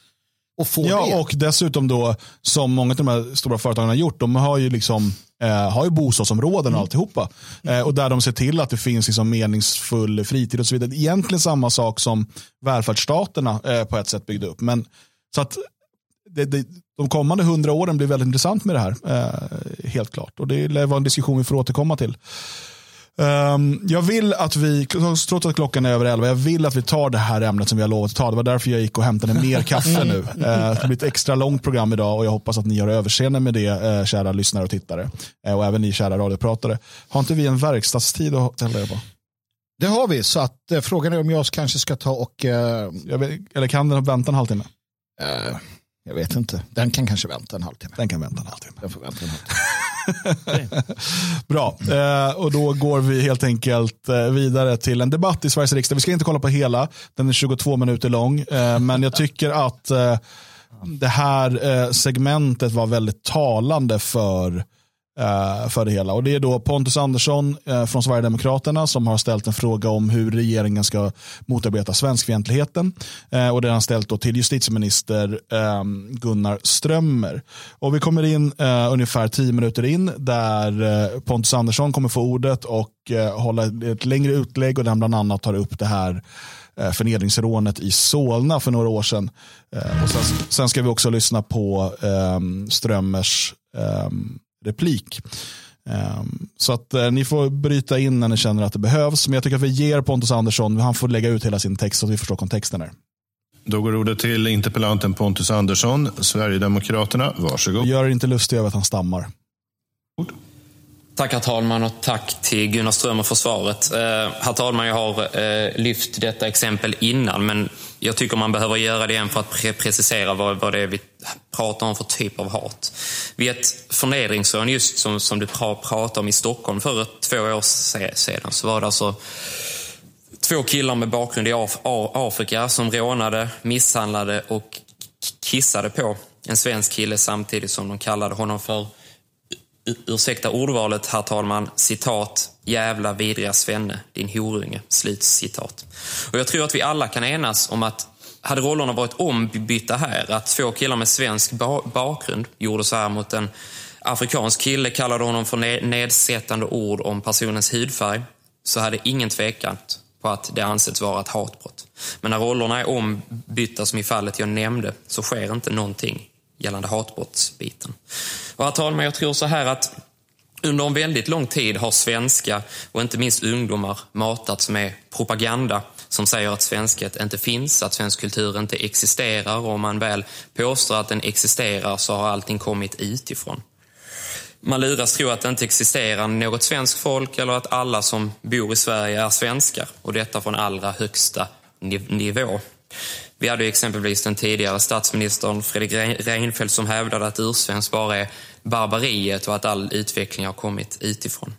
och får ja, det. Och dessutom då, som många av de här stora företagen har gjort, de har ju liksom eh, har ju bostadsområden och mm. alltihopa. Eh, och där de ser till att det finns liksom meningsfull fritid och så vidare. Egentligen samma sak som välfärdsstaterna eh, på ett sätt byggde upp. Men så att det, det, de kommande hundra åren blir väldigt intressant med det här. Eh, helt klart. Och det lär vara en diskussion vi får återkomma till. Um, jag vill att vi, trots att klockan är över elva, jag vill att vi tar det här ämnet som vi har lovat att ta. Det var därför jag gick och hämtade mer kaffe nu. Uh, det blir ett extra långt program idag och jag hoppas att ni har överseende med det, uh, kära lyssnare och tittare. Uh, och även ni kära radiopratare. Har inte vi en verkstadstid att ställa er på? Det har vi, så att, frågan är om jag kanske ska ta och... Vet, eller kan den vänta en halvtimme? Jag vet inte. Den kan kanske vänta en halvtimme. Den kan vänta en halvtimme. Den får vänta en halvtimme. Bra, eh, och då går vi helt enkelt eh, vidare till en debatt i Sveriges riksdag. Vi ska inte kolla på hela, den är 22 minuter lång, eh, men jag tycker att eh, det här eh, segmentet var väldigt talande för Eh, Eh, för det hela. Och Det är då Pontus Andersson eh, från Sverigedemokraterna som har ställt en fråga om hur regeringen ska motarbeta svenskfientligheten. Eh, och det har han ställt då till justitieminister ehm, Gunnar Strömmer. Och vi kommer in ungefär tio minuter in där Pontus Andersson kommer få ordet och hålla ett längre utlägg och där han bland annat tar upp det här förnedringsrånet i Solna för några år sedan. Och sen, sen ska vi också lyssna på ehm, Strömmers um, replik. Ehm, så att eh, ni får bryta in när ni känner att det behövs. Men jag tycker att vi ger Pontus Andersson, han får lägga ut hela sin text så att vi förstår kontexten här. Då går ordet till interpellanten Pontus Andersson, Sverigedemokraterna. Varsågod. Gör er inte lustig över att han stammar. Tack herr talman och tack till Gunnar Strömmer för svaret. Eh, herr talman, jag har eh, lyft detta exempel innan men jag tycker man behöver göra det igen för att pre precisera vad, vad det är vi pratar om för typ av hat. Vid ett förnedringsrån, just som, som du pra pratade om i Stockholm för två år sedan, så var det alltså två killar med bakgrund i Af Afrika som rånade, misshandlade och kissade på en svensk kille samtidigt som de kallade honom för ursäkta ordvalet, herr talman, citat, jävla vidriga svenne, din horunge, slut citat. Och jag tror att vi alla kan enas om att hade rollerna varit ombytta här, att två killar med svensk ba bakgrund gjorde så här mot en afrikansk kille, kallade honom för nedsättande ord om personens hudfärg, så hade ingen tvekat på att det ansetts vara ett hatbrott. Men när rollerna är ombytta, som i fallet jag nämnde, så sker inte någonting gällande hatbrottsbiten. Och herr talman, jag tror så här att under en väldigt lång tid har svenska och inte minst ungdomar matats med propaganda som säger att svenskhet inte finns, att svensk kultur inte existerar och om man väl påstår att den existerar så har allting kommit utifrån. Man luras tro att det inte existerar något svenskt folk eller att alla som bor i Sverige är svenskar och detta från allra högsta nivå. Vi hade exempelvis den tidigare statsministern Fredrik Reinfeldt som hävdade att ursvensk bara är barbariet och att all utveckling har kommit utifrån.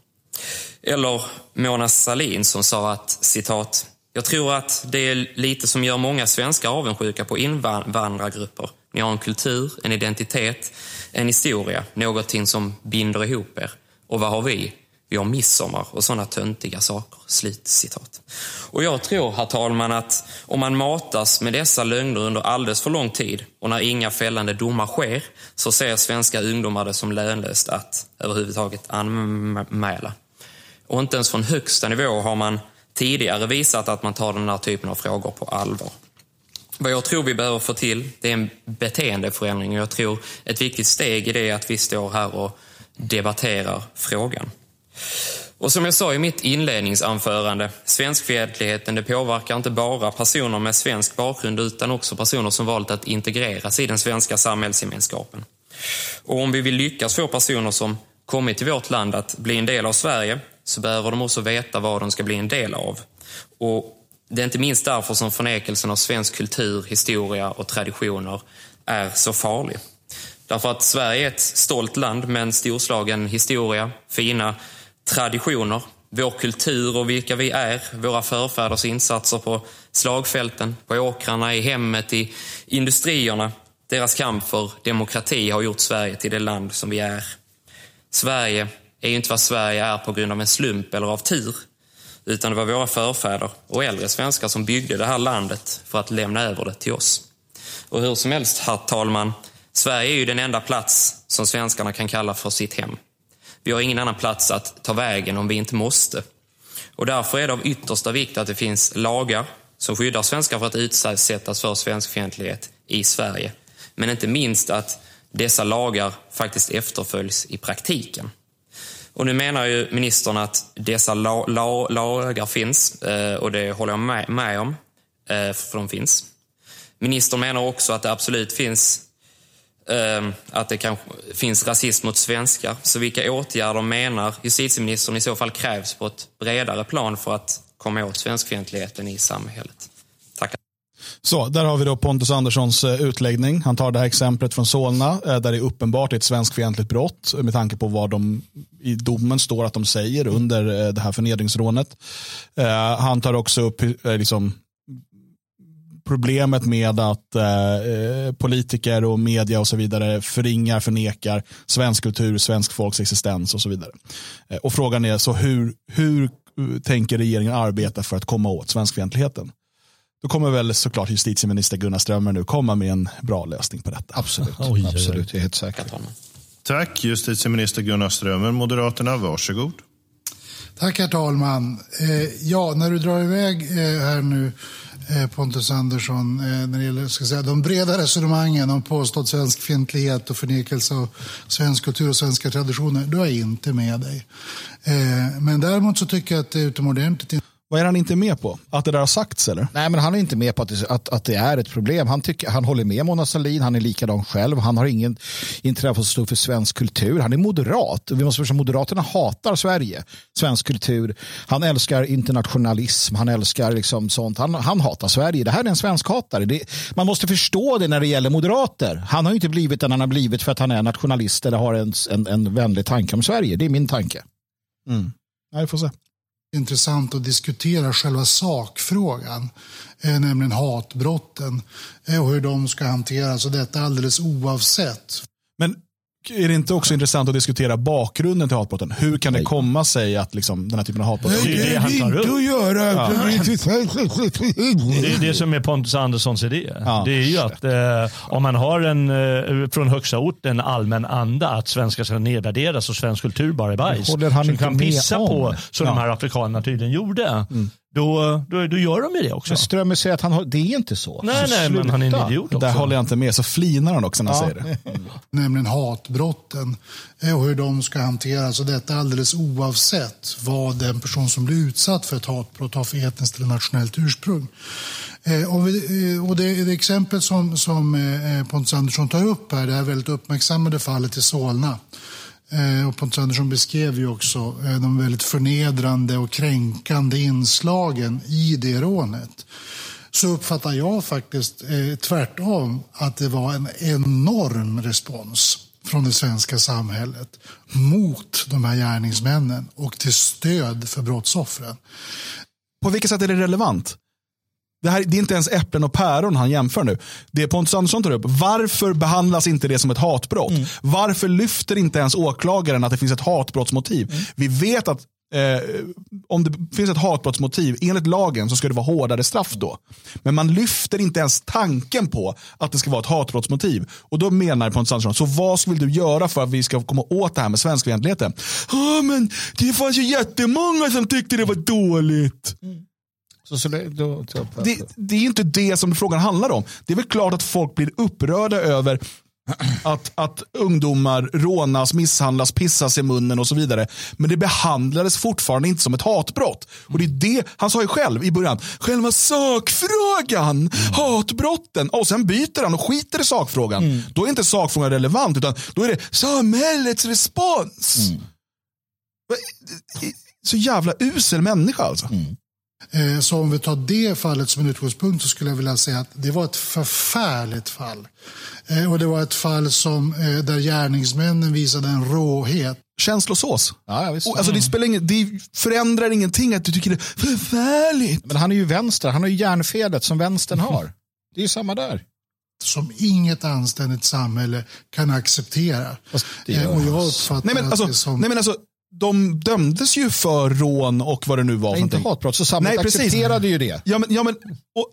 Eller Mona Sahlin som sa att citat jag tror att det är lite som gör många svenskar avundsjuka på invandrargrupper. Ni har en kultur, en identitet, en historia, någonting som binder ihop er. Och vad har vi? Vi har midsommar och sådana töntiga saker. Slut citat. Och jag tror, herr talman, att om man matas med dessa lögner under alldeles för lång tid och när inga fällande domar sker så ser svenska ungdomar det som lönlöst att överhuvudtaget anmäla. Och inte ens från högsta nivå har man tidigare visat att man tar den här typen av frågor på allvar. Vad jag tror vi behöver få till det är en beteendeförändring och jag tror ett viktigt steg i det är att vi står här och debatterar frågan. Och som jag sa i mitt inledningsanförande, svenskfientligheten det påverkar inte bara personer med svensk bakgrund utan också personer som valt att integreras i den svenska samhällsgemenskapen. Och om vi vill lyckas få personer som kommit till vårt land att bli en del av Sverige så behöver de också veta vad de ska bli en del av. Och det är inte minst därför som förnekelsen av svensk kultur, historia och traditioner är så farlig. Därför att Sverige är ett stolt land med en storslagen historia, fina traditioner, vår kultur och vilka vi är, våra förfäders insatser på slagfälten, på åkrarna, i hemmet, i industrierna. Deras kamp för demokrati har gjort Sverige till det land som vi är. Sverige är ju inte vad Sverige är på grund av en slump eller av tur, utan det var våra förfäder och äldre svenskar som byggde det här landet för att lämna över det till oss. Och hur som helst, herr talman, Sverige är ju den enda plats som svenskarna kan kalla för sitt hem. Vi har ingen annan plats att ta vägen om vi inte måste. Och därför är det av yttersta vikt att det finns lagar som skyddar svenskar för att utsättas för svenskfientlighet i Sverige. Men inte minst att dessa lagar faktiskt efterföljs i praktiken. Och nu menar ju ministern att dessa la, la, lagar finns eh, och det håller jag med, med om, eh, för de finns. Ministern menar också att det absolut finns Ehm, att det kanske finns rasism mot svenskar. Så vilka åtgärder menar justitieministern i så fall krävs på ett bredare plan för att komma åt svenskfientligheten i samhället? Tackar. Så, där har vi då Pontus Anderssons eh, utläggning. Han tar det här exemplet från Solna eh, där det är uppenbart ett svenskfientligt brott eh, med tanke på vad de i domen står att de säger under det här förnedringsrånet. Han tar också upp liksom, problemet med att eh, politiker och media och så vidare förringar, förnekar svensk kultur, svensk folks existens och så vidare. Eh, och frågan är så hur, hur tänker regeringen arbeta för att komma åt svenskfientligheten? Då kommer väl såklart justitieminister Gunnar Strömmer nu komma med en bra lösning på detta. Absolut, oj, absolut. jag är helt säker. Tack justitieminister Gunnar Strömmer, Moderaterna. Varsågod. Tack herr talman. Eh, ja, när du drar iväg eh, här nu eh, Eh, Pontus Andersson eh, när det gäller ska säga, de breda resonemangen om påstådd svenskfientlighet och förnekelse av svensk kultur och svenska traditioner, då är jag inte med dig. Eh, men däremot så tycker jag att det är utomordentligt vad är han inte med på? Att det där har sagts eller? Nej, men han är inte med på att det, att, att det är ett problem. Han, tycker, han håller med Mona Sahlin, han är likadan själv. Han har ingen intresse att stå för svensk kultur. Han är moderat. Vi måste förstå Moderaterna hatar Sverige, svensk kultur. Han älskar internationalism, han älskar liksom sånt. Han, han hatar Sverige. Det här är en svenskhatare. Det, man måste förstå det när det gäller moderater. Han har inte blivit den han har blivit för att han är nationalist eller har en, en, en vänlig tanke om Sverige. Det är min tanke. Mm. Ja, vi får se intressant att diskutera själva sakfrågan, eh, nämligen hatbrotten eh, och hur de ska hanteras och detta alldeles oavsett. Är det inte också intressant att diskutera bakgrunden till hatbrotten? Hur kan det komma sig att liksom, den här typen av hatbrott... Det är det han tar upp. Ja. Det är det som är Pontus Anderssons idé. Ja. Det är ju att eh, om man har en, eh, från högsta ort en allmän anda att svenskar ska nedvärderas och svensk kultur bara är bajs. Som kan pissa om. på, som ja. de här afrikanerna tydligen gjorde. Mm då, då, då gör de ju det också. Men Strömmer säger att han har, det är inte så. Nej, så nej, men han är en idiot också. Där håller jag inte med, så flinar han också när han ja. säger det. Nämligen hatbrotten och hur de ska hanteras. Och detta alldeles oavsett vad den person som blir utsatt för ett hatbrott har för etniskt eller nationellt ursprung. Eh, och, vi, eh, och det, det exempel som, som eh, Pontus Andersson tar upp här, det här väldigt uppmärksammade fallet i Solna Eh, Eh, och Pontus Andersson beskrev ju också eh, de väldigt förnedrande och kränkande inslagen i det rånet. Så uppfattar jag faktiskt eh, tvärtom att det var en enorm respons från det svenska samhället mot de här gärningsmännen och till stöd för brottsoffren. På vilket sätt är det relevant? Det, här, det är inte ens äpplen och päron han jämför nu. Det Pontus Andersson tar upp, varför behandlas inte det som ett hatbrott? Mm. Varför lyfter inte ens åklagaren att det finns ett hatbrottsmotiv? Mm. Vi vet att eh, om det finns ett hatbrottsmotiv, enligt lagen så ska det vara hårdare straff då. Men man lyfter inte ens tanken på att det ska vara ett hatbrottsmotiv. Och då menar Pontus Andersson, så vad vill du göra för att vi ska komma åt det här med svenskfientligheten? Ja, men det fanns ju jättemånga som tyckte det var dåligt. Mm. Så, så det, då, det, det, är inte det som frågan handlar om. Det är väl klart att folk blir upprörda över att, att ungdomar rånas, misshandlas, pissas i munnen och så vidare. Men det behandlades fortfarande inte som ett hatbrott. Och det är det, han sa ju själv i början, själva sakfrågan, mm. hatbrotten. Och sen byter han och skiter i sakfrågan. Mm. Då är inte sakfrågan relevant, utan då är det samhällets respons. Mm. Så jävla usel människa alltså. Mm. Eh, så om vi tar det fallet som en utgångspunkt så skulle jag vilja säga att det var ett förfärligt fall. Eh, och det var ett fall som, eh, där gärningsmännen visade en råhet. Känslosås. Ja, visst. Alltså, det, spelar ingen, det förändrar ingenting att du tycker det är förfärligt. Men han är ju vänster, han har ju järnfelet som vänstern har. Det är ju samma där som inget anständigt samhälle kan acceptera. Och jag uppfattar nej, men, alltså, det som... Nej, men alltså, de dömdes ju för rån och vad det nu var. Nej, inte hatbrott, så samhället Nej, accepterade ju det. Ja, men, ja, men, och,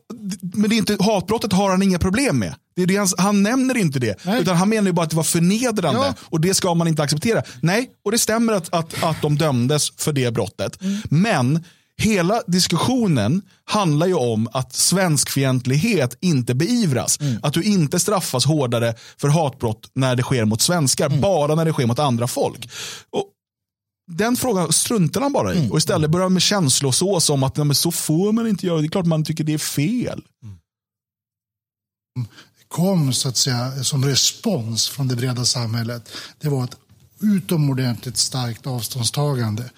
men det är inte, hatbrottet har han inga problem med. Det är det han, han nämner inte det. Nej. Utan han menar ju bara att det var förnedrande ja. och det ska man inte acceptera. Nej, och det stämmer att, att, att de dömdes för det brottet. Mm. Men hela diskussionen handlar ju om att svenskfientlighet inte beivras. Mm. Att du inte straffas hårdare för hatbrott när det sker mot svenskar, mm. bara när det sker mot andra folk. Och den frågan struntar han bara i. Mm. Och istället börjar han med känslosås om att nej, så får man inte göra. Det är klart man tycker det är fel. kom så att säga som respons från det breda samhället, det var ett utomordentligt starkt avståndstagande.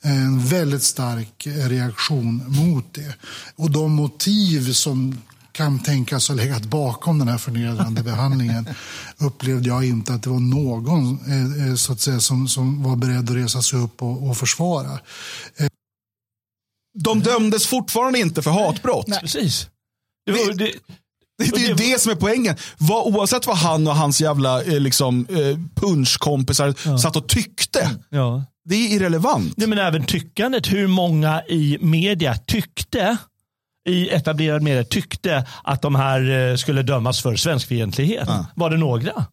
En väldigt stark reaktion mot det. Och de motiv som kan tänkas ha legat bakom den här förnedrande behandlingen upplevde jag inte att det var någon eh, eh, så att säga, som, som var beredd att resa sig upp och, och försvara. De dömdes fortfarande inte för hatbrott. Precis. Det var, det, Det, det är det som är poängen. Vad, oavsett vad han och hans jävla eh, liksom, eh, punschkompisar satt och tyckte. ja. Det är irrelevant. Nej, men även tyckandet. Hur många i media tyckte i etablerad media tyckte att de här eh, skulle dömas för svenskfientlighet. Var det några?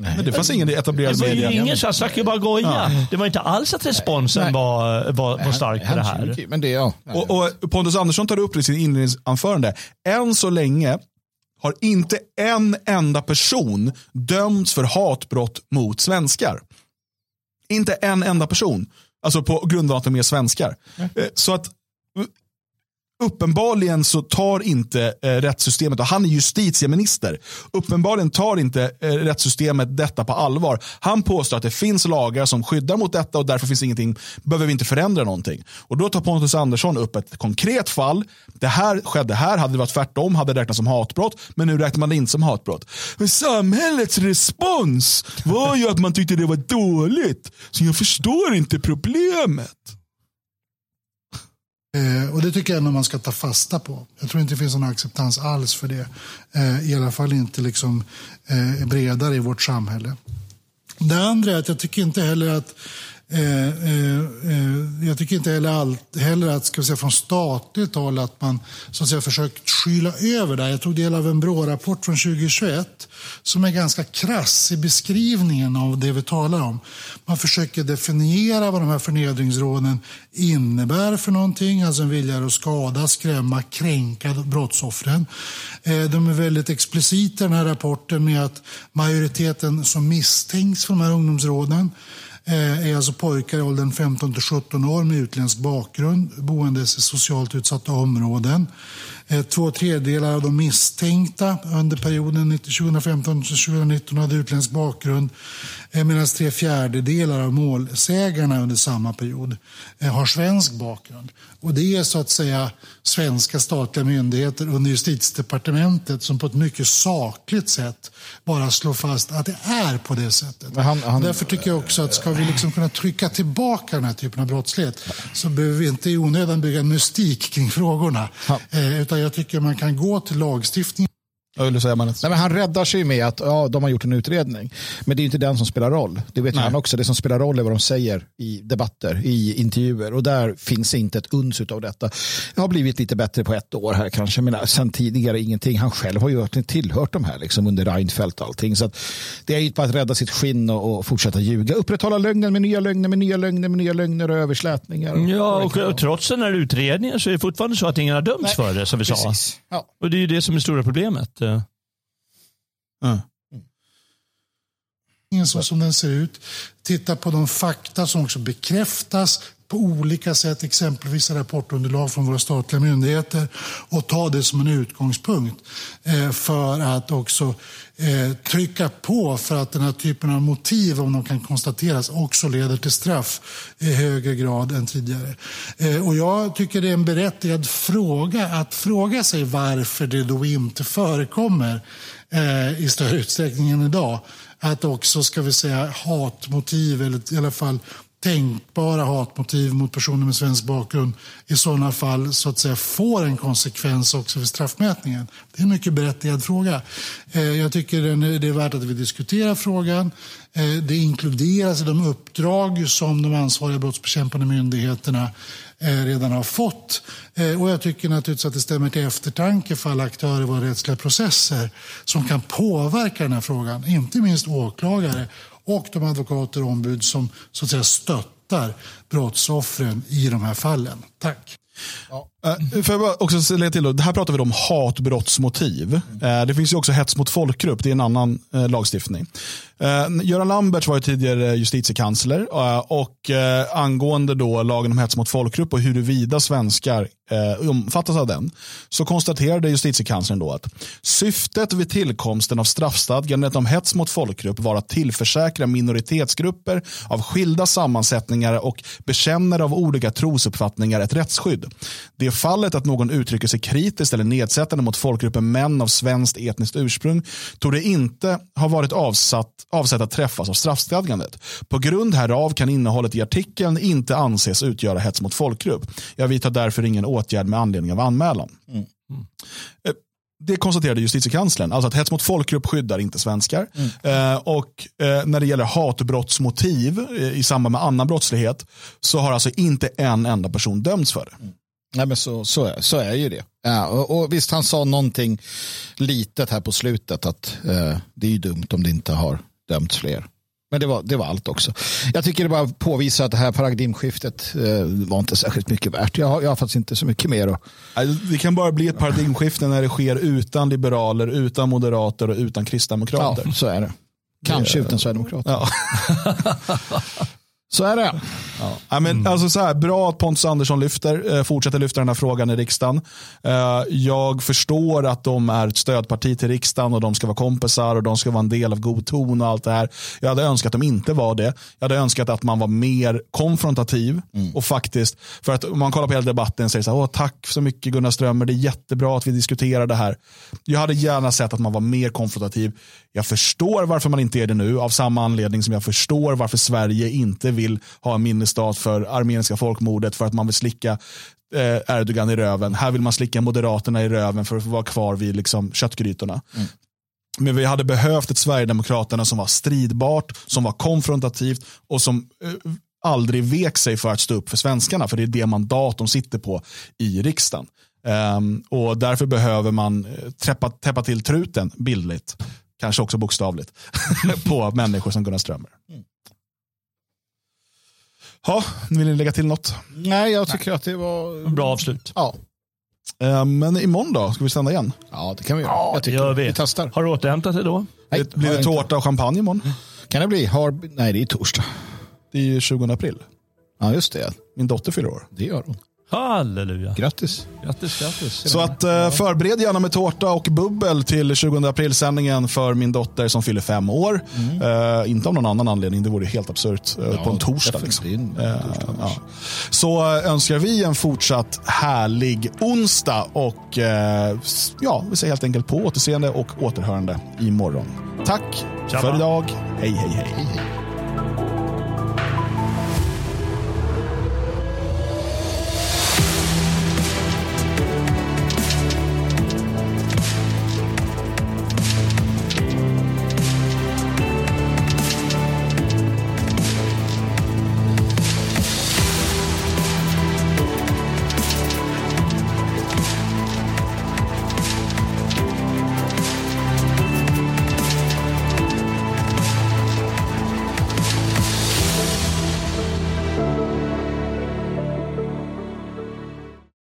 Men det fanns ingen i Det etablerad var ju media. ingen så bara goja. Det var inte alls att responsen Nej. var, var, var stark på det här. Men det, ja. Och, och Pontus Andersson tar upp det i sin inledningsanförande. Än så länge har inte en enda person dömts för hatbrott mot svenskar. Inte en enda person. Alltså på grund av att de är svenskar. Eh, Så att uppenbarligen så tar inte eh, rättssystemet, och han är justitieminister, uppenbarligen tar inte eh, rättssystemet detta på allvar. Han påstår att det finns lagar som skyddar mot detta och därför finns ingenting, behöver vi inte förändra någonting. Och då tar Pontus Andersson upp ett konkret fall. Det här skedde här, hade det varit tvärtom hade det räknats som hatbrott, men nu räknar man det inte som hatbrott. Men samhällets respons var ju att man tyckte det var dåligt, så jag förstår inte problemet. Eh, och det tycker jag ändå man ska ta fasta på. Jag tror inte det finns någon acceptans alls för det. Eh, I alla fall inte liksom, eh, bredare i vårt samhälle. Det andra är att jag tycker inte heller att Eh, eh, eh, jag tycker inte heller, allt, heller att ska vi säga, från statligt håll att man så att säga, försökt skyla över det. Jag tog del av en BRÅ-rapport från 2021 som är ganska krass i beskrivningen av det vi talar om. Man försöker definiera vad de här förnedringsråden innebär för någonting, alltså en vilja att skada, skrämma, kränka brottsoffren. Eh, De är väldigt explicita i den här rapporten med att majoriteten som misstänks för de här ungdomsråden Eh, är alltså pojkar i åldern 15 till 17 år med utländsk bakgrund, boendes i socialt utsatta områden. Eh, två tredjedelar av de misstänkta under perioden 2015 till 2019 hade utländsk bakgrund medan tre fjärdedelar av målsägarna under samma period eh, har svensk bakgrund. Och det är så att säga svenska statliga myndigheter under justitiedepartementet som på ett mycket sakligt sätt bara slår fast att det är på det sättet. Han- han- Därför tycker jag också att ska vi liksom kunna trycka tillbaka den här typen av brottslighet så behöver vi inte i onödan bygga en mystik kring frågorna. Eh, utan jag tycker man kan gå till lagstiftning Jag vill säga Magnus. Nej, men han räddar sig med att ja, de har gjort en utredning. Men det är inte den som spelar roll. Det vet ju han också. Det som spelar roll är vad de säger i debatter, i intervjuer. Och där finns inte ett uns av detta. Det har blivit lite bättre på ett år här kanske. Men sen tidigare ingenting. Han själv har ju verkligen tillhört de här liksom under Reinfeldt och allting. Så det är ju bara att rädda sitt skinn och, och fortsätta ljuga. Upprätthålla lögnen med nya lögner, med nya lögner, med nya lögner och överslätningar. Ja, och, och trots den här utredningen så är det fortfarande så att ingen har dömts för det, som vi sa. Precis. Ja. Och det är ju det som är stora problemet. Eh, Ja. så som den ser ut. Titta på de fakta som också bekräftas på olika sätt, exempelvis rapportunderlag från våra statliga myndigheter och ta det som en utgångspunkt eh, för att också eh, trycka på för att den här typen av motiv, om de kan konstateras, också leder till straff i högre grad än tidigare. Eh, och jag tycker det är en berättigad fråga att fråga sig varför det då inte förekommer i större utsträckning än idag att också ska vi säga hatmotiv eller i alla fall tänkbara hatmotiv mot personer med svensk bakgrund i sådana fall så att säga får en konsekvens också vid straffmätningen. Det är en mycket berättigad fråga. Eh, jag tycker det är värt att vi diskuterar frågan. Eh, det inkluderas i de uppdrag som de ansvariga brottsbekämpande myndigheterna eh, redan har fått. Och jag tycker naturligtvis att det stämmer till eftertanke för alla aktörer i våra rättsliga processer som kan påverka den här frågan. Inte minst åklagare och de advokater och ombud som så att säga stöttar brottsoffren i de här fallen. Tack. Eh, uh, för jag bara också lägga till då, det här pratar vi om hatbrottsmotiv. Uh, det finns ju också hets mot folkgrupp, det är en annan uh, lagstiftning. Uh, Göran Lamberts var ju tidigare justitiekansler och angående då lagen om hets mot folkgrupp och huruvida svenskar omfattas av den så konstaterade justitiekanslern då att syftet vid tillkomsten av straffstadgandet om hets mot folkgrupp var att tillförsäkra minoritetsgrupper av skilda sammansättningar och bekännare av olika trosuppfattningar ett rättsskydd. Det fallet att någon uttrycker sig kritiskt eller nedsättande mot folkgruppen män av svenskt etniskt ursprung tog det inte ha varit avsatt, avsett att träffas av straffstadgandet. På grund härav kan innehållet i artikeln inte anses utgöra hets mot folkgrupp. Jag vidtar därför ingen åtgärd med anledning av anmälan. Mm. Mm. Det konstaterade justitiekanslern, alltså att hets mot folkgrupp skyddar inte svenskar. Mm. Eh, och eh, när det gäller hatbrottsmotiv eh, i samband med annan brottslighet så har alltså inte en enda person dömts för det. Nej, men så, så, är, så är ju det. Ja, och, och visst, han sa någonting litet här på slutet att eh, det är ju dumt om det inte har dömts fler. Men det var, det var allt också. Jag tycker det bara påvisar att det här paradigmskiftet eh, var inte särskilt mycket värt. Jag har, jag har faktiskt inte så mycket mer. Och... Det kan bara bli ett paradigmskifte när det sker utan liberaler, utan moderater och utan kristdemokrater. Ja, så är det. Kanske utan sverigedemokrater. Ja. Så är det. Ja. men, mm. alltså så här, bra att Pontus Andersson lyfter, eh, fortsätter lyfta den här frågan i riksdagen. Eh, jag förstår att de är ett stödparti till riksdagen och de ska vara kompisar och de ska vara en del av god ton och allt det här. Jag hade önskat att de inte var det. Jag hade önskat att man var mer konfrontativ mm. och faktiskt, för att om man kollar på hela debatten säger så här, Åh, tack så mycket Gunnar Strömmer, det är jättebra att vi diskuterar det här. Jag hade gärna sett att man var mer konfrontativ. Jag förstår varför man inte är det nu, av samma anledning som jag förstår varför Sverige inte vill ha en minnesstad för armeniska folkmordet för att man vill slicka eh, Erdogan i röven. Här vill man slicka Moderaterna i röven för att få vara kvar vid liksom, köttgrytorna. Mm. Men vi hade behövt ett Sverigedemokraterna som var stridbart, som var konfrontativt och som eh, aldrig vek sig för att stå upp för svenskarna. För det är det mandat de sitter på i riksdagen. Um, och därför behöver man eh, täppa, täppa till truten bildligt, kanske också bokstavligt, på människor som Gunnar Strömmer. Mm. Ja, vill ni lägga till något? Nej, jag tycker Nej. att det var... Bra avslut. Ja. Uh, men imorgon då? Ska vi sända igen? Ja, det kan vi göra. Ja, jag tycker gör vi. vi testar. Har du återhämtat dig då? Nej, det, blir det tårta och champagne imorgon? Kan det bli? Har... Nej, det är torsdag. Det är ju 20 april. Ja, just det. Min dotter fyller år. Det gör hon. Halleluja. Grattis. Grattis, grattis. Så att eh, förbered gärna med tårta och bubbel till 20 april-sändningen för min dotter som fyller fem år. Mm. Uh, inte av någon annan anledning, det vore helt absurt uh, ja, på en torsdag. Liksom. Uh, ja. Så önskar vi en fortsatt härlig onsdag och ja, vi säger helt enkelt på återseende och återhörande imorgon. Tack Tjaba. för idag. hej, hej. hej, hej.